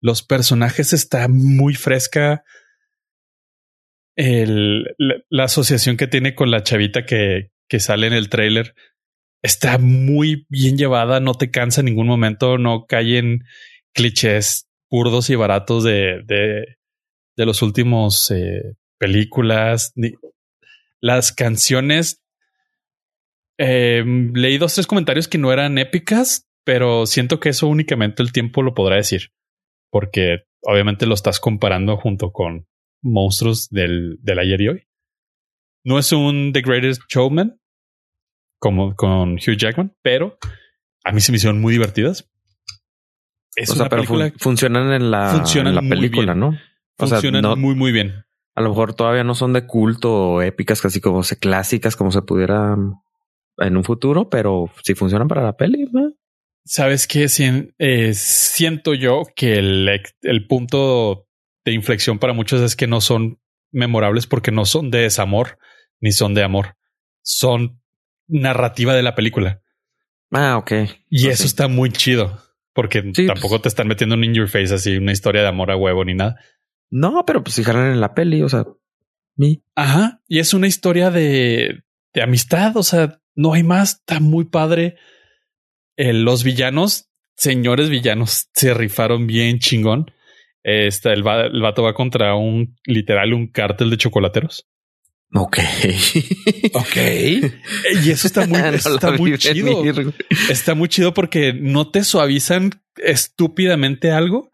los personajes está muy fresca. El, la, asociación que tiene con la chavita que, que sale en el trailer está muy bien llevada, no te cansa en ningún momento, no cae en clichés burdos y baratos de, de, de los últimos eh, películas. Las canciones eh, leí dos, tres comentarios que no eran épicas, pero siento que eso únicamente el tiempo lo podrá decir, porque obviamente lo estás comparando junto con monstruos del, del ayer y hoy. No es un The Greatest Showman como con Hugh Jackman, pero a mí se me hicieron muy divertidas. Es o sea, pero funcionan en la, la película, ¿no? O funcionan muy, muy bien. A lo mejor todavía no son de culto o épicas, casi como se clásicas, como se pudiera en un futuro, pero si funcionan para la peli, Sabes que eh, siento yo que el, el punto de inflexión para muchos es que no son memorables porque no son de desamor ni son de amor. Son narrativa de la película. Ah, ok. Y Pues eso está muy chido porque Sí, tampoco pues- te están metiendo un in your face así una historia de amor a huevo ni nada. No, pero pues si jalan en la peli, o sea, mi. Ajá. Y es una historia de, de amistad. O sea, no hay más. Está muy padre. Eh, los villanos, señores villanos, se rifaron bien chingón. Este, el, va- el vato va contra un literal, un cártel de chocolateros. Ok. Ok. Y eso está muy, No está chido. venir. Está muy chido porque no te suavizan estúpidamente algo.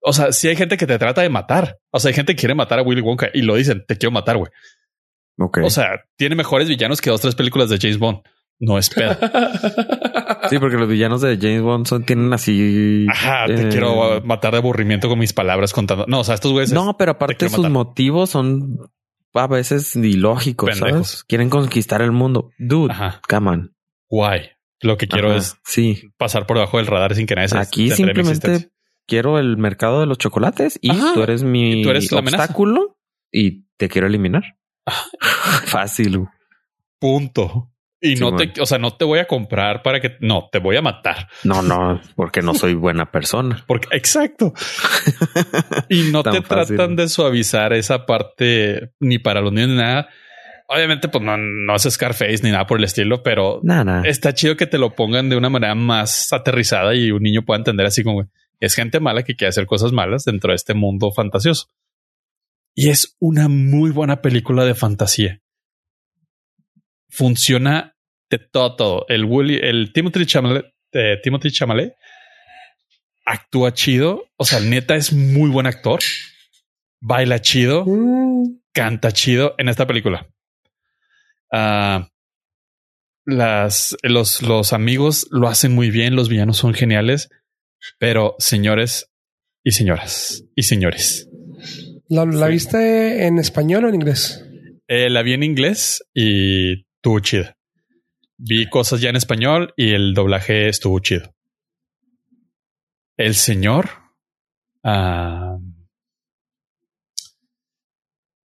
O sea, si hay gente que te trata de matar. O sea, hay gente que quiere matar a Willy Wonka y lo dicen, te quiero matar, güey. O sea, tiene mejores villanos que dos, tres películas de James Bond. No es pedo. sí, porque los villanos de James Bond son, tienen así. Ajá, te eh, quiero matar de aburrimiento con mis palabras contando. No, o sea, estos güeyes. No, pero aparte sus matar. motivos son a veces ilógicos, Pendejos. ¿sabes? Quieren conquistar el mundo. Dude, Ajá, come on. guay. Lo que quiero Ajá, es Sí. pasar por debajo del radar sin que nadie se Aquí simplemente quiero el mercado de los chocolates y Ajá. tú eres mi Y tú eres la amenaza. obstáculo y te quiero eliminar. Fácil. Punto. Y no te, o sea, no te voy a comprar para que no te voy a matar. No, no, porque no soy buena persona. Porque exacto. y no te fácil. tratan de suavizar esa parte ni para los niños ni nada. Obviamente, pues no, no es Scarface ni nada por el estilo, pero está chido que te lo pongan de una manera más aterrizada y un niño pueda entender así como es gente mala que quiere hacer cosas malas dentro de este mundo fantasioso. Y es una muy buena película de fantasía. Funciona de todo, todo. El Willy, el Timothy Chalamet, eh, Timothy Chalamet actúa chido. O sea, neta es muy buen actor. Baila chido Mm, canta chido en esta película. Ah, las, los, los amigos lo hacen muy bien, los villanos son geniales, pero señores y señoras y señores, ¿La, la Sí. viste en español o en inglés? eh, la vi en inglés y estuvo chida. Vi cosas ya en español y el doblaje estuvo chido. El señor. ah,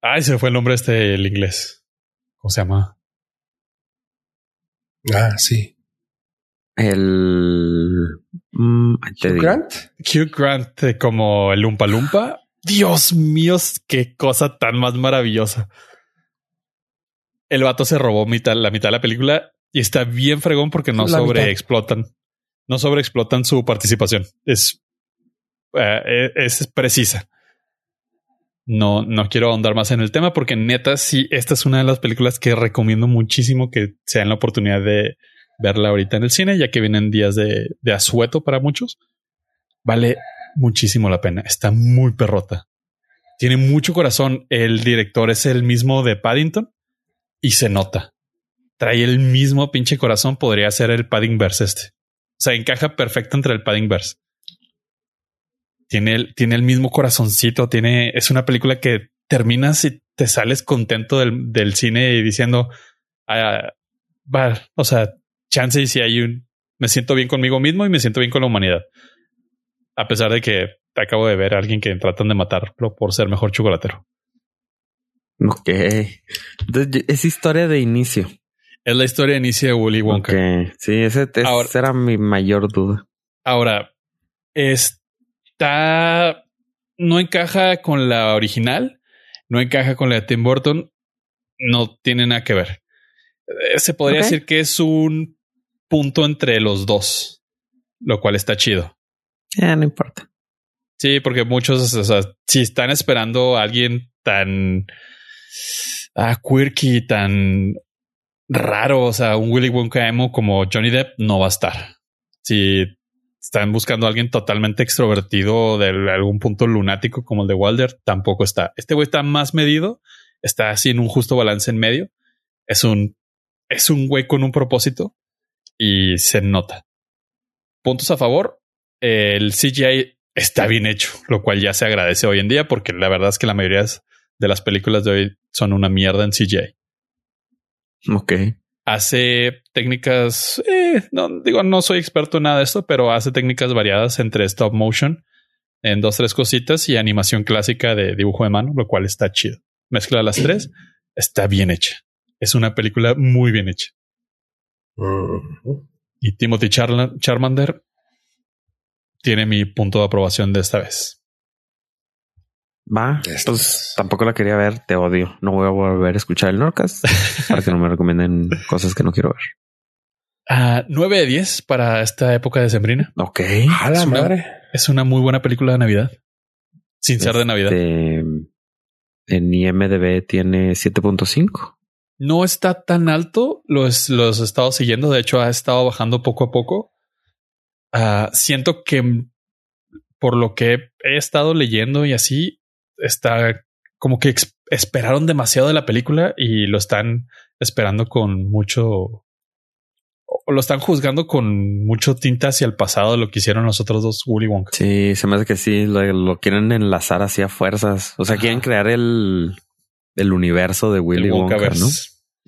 ay, se me fue el nombre este, el inglés. ¿Cómo se llama? Ah, sí. El. mm, Hugh digo. Grant. Hugh Grant eh, como el Lumpa Lumpa. Dios mío, qué cosa tan más maravillosa. El vato se robó mitad, la mitad de la película y está bien fregón porque no La sobreexplotan. No sobreexplotan su participación. Es, eh, es precisa. No, no quiero ahondar más en el tema porque neta, sí, esta es una de las películas que recomiendo muchísimo que se den la oportunidad de verla ahorita en el cine, ya que vienen días de, de asueto para muchos. Vale muchísimo la pena. Está muy perrota. Tiene mucho corazón. El director es el mismo de Paddington y se nota. Trae el mismo pinche corazón. Podría ser el Paddingverse este. O sea, encaja perfecto entre el Paddingverse. Tiene el, tiene el mismo corazoncito. Tiene, es una película que terminas y te sales contento del, del cine diciendo, ah, va, o sea, chance y si hay un, me siento bien conmigo mismo y me siento bien con la humanidad. A pesar de que acabo de ver a alguien que tratan de matarlo por ser mejor chocolatero. Ok. Entonces, es historia de inicio. Es la historia de inicio de Willy Wonka. Ok. Sí, ese, ese Ahora- era mi mayor duda. Ahora, está. No encaja con la original, no encaja con la de Tim Burton, no tiene nada que ver. Eh, Se podría decir que es un punto entre los dos, lo cual está chido. Ya no importa. Sí, porque muchos, o sea, si están esperando a alguien tan ah, quirky, tan raro, o sea, un Willy Wonka emo como Johnny Depp, no va a estar. Si están buscando a alguien totalmente extrovertido de algún punto lunático como el de Walder, tampoco está. Este güey está más medido, está así en un justo balance en medio. Es un, es un güey con un propósito y se nota. Puntos a favor. El CGI está bien hecho, lo cual ya se agradece hoy en día porque la verdad es que la mayoría de las películas de hoy son una mierda en CGI. Ok. Hace técnicas, eh, no digo, no soy experto en nada de esto, pero hace técnicas variadas entre stop motion en dos, tres cositas y animación clásica de dibujo de mano, lo cual está chido. mezcla las tres, está bien hecha. Es una película muy bien hecha. Y Timothy Charmander tiene mi punto de aprobación de esta vez. Va, pues tampoco la quería ver, te odio. No voy a volver a escuchar el Norcas para que no me recomienden cosas que no quiero ver. Uh, 9 de 10 para esta época de Sembrina. Ok. A la es una, madre. Es una muy buena película de Navidad. Sin ser de Navidad. Este, en IMDB tiene 7.5. No está tan alto. Los, los he estado siguiendo. De hecho, ha estado bajando poco a poco. Uh, siento que por lo que he estado leyendo y así, está como que esperaron demasiado de la película y lo están esperando con mucho o lo están juzgando con mucho tinta hacia el pasado de lo que hicieron los otros dos Willy Wonka. Sí, se me hace que sí, lo, lo quieren enlazar hacia fuerzas. O sea, Ajá. quieren crear el, el universo de Willy el Wonka, Wonka ¿no?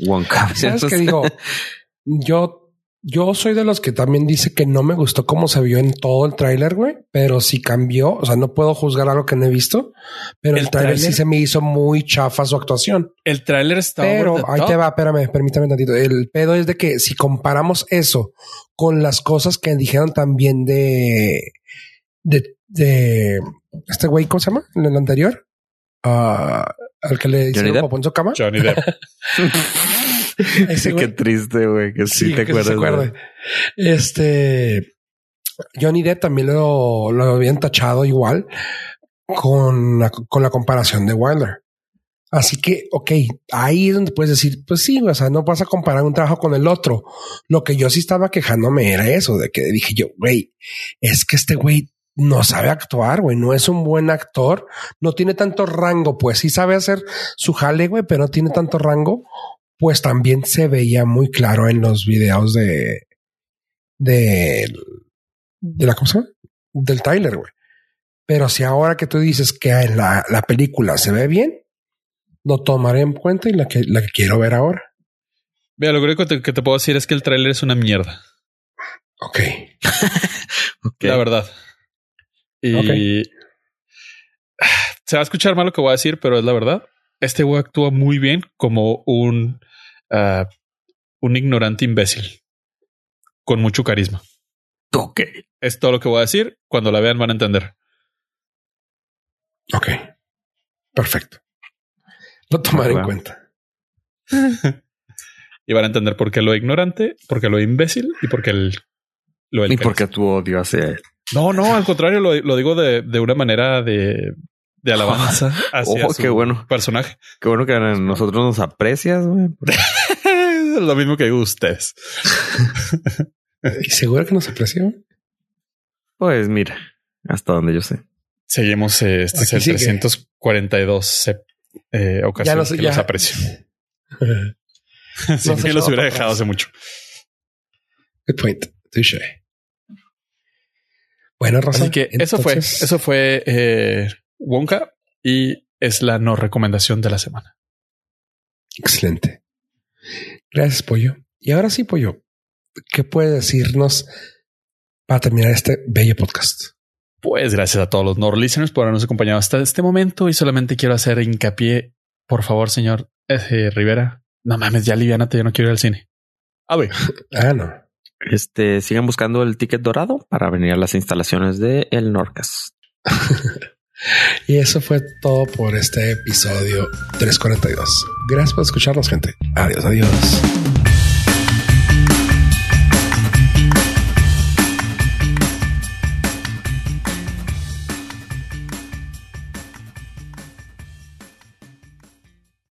Wonka. ¿Sabes qué digo? Yo yo soy de los que también dice que no me gustó cómo se vio en todo el tráiler, güey, pero sí cambió. O sea, no puedo juzgar algo que no he visto, pero el, el tráiler sí se me hizo muy chafa su actuación. El tráiler está. Pero ahí te va, espérame, permítame tantito. El pedo es de que si comparamos eso con las cosas que dijeron también de, de, de este güey, ¿cómo se llama? En el anterior, uh, al que le hicieron popó en su cama. Johnny Depp. Ese Qué triste, güey, que sí, sí te que acuerdas. Se acuerde. Este Johnny Depp también lo, lo habían tachado igual con la, con la comparación de Wilder. Así que, ok, ahí es donde puedes decir, pues sí, o sea, no vas a comparar un trabajo con el otro. Lo que yo sí estaba quejándome era eso, de que dije yo, güey, es que este güey no sabe actuar, güey, no es un buen actor, no tiene tanto rango, pues sí sabe hacer su jale, güey, pero no tiene tanto rango pues también se veía muy claro en los videos de de, de la cosa del Tyler, güey. Pero si ahora que tú dices que en la, la película se ve bien, lo tomaré en cuenta y la que, la que quiero ver ahora. Mira, lo único que te, que te puedo decir es que el tráiler es una mierda. Ok. okay. La verdad. Y okay. se va a escuchar mal lo que voy a decir, pero es la verdad. Este güey actúa muy bien como un Uh, un ignorante imbécil con mucho carisma. Ok. Es todo lo que voy a decir. Cuando la vean van a entender. Ok. Perfecto. Lo tomaré en cuenta. y van a entender por qué lo ignorante, por qué lo imbécil y por qué el, lo Y por qué tu odio hacia él. No, no, al contrario, lo, lo digo de, de, una manera de, de alabanza hacia oh, qué bueno. personaje. Qué bueno que a nosotros nos aprecias, güey. lo mismo que digo ustedes. ¿Y seguro que nos aprecian? Pues mira, hasta donde yo sé. Seguimos, eh, este es el sigue. 342 eh, ocasiones que ya. los aprecio. sí, que los hubiera dejado hace mucho. Good point. Touché. Bueno, Rosa. Así que entonces... eso fue, eso fue eh, Wonka y es la no recomendación de la semana. Excelente. Gracias, Pollo. Y ahora sí, Pollo, ¿qué puede decirnos para terminar este bello podcast? Pues gracias a todos los Nord listeners por habernos acompañado hasta este momento y solamente quiero hacer hincapié, por favor, señor eh, Rivera. No mames, ya aliviánate, yo no quiero ir al cine. A ver. ah, no. Este, sigan buscando el ticket dorado para venir a las instalaciones de El Norcas. Y eso fue todo por este episodio 342. Gracias por escucharnos, gente. Adiós, adiós.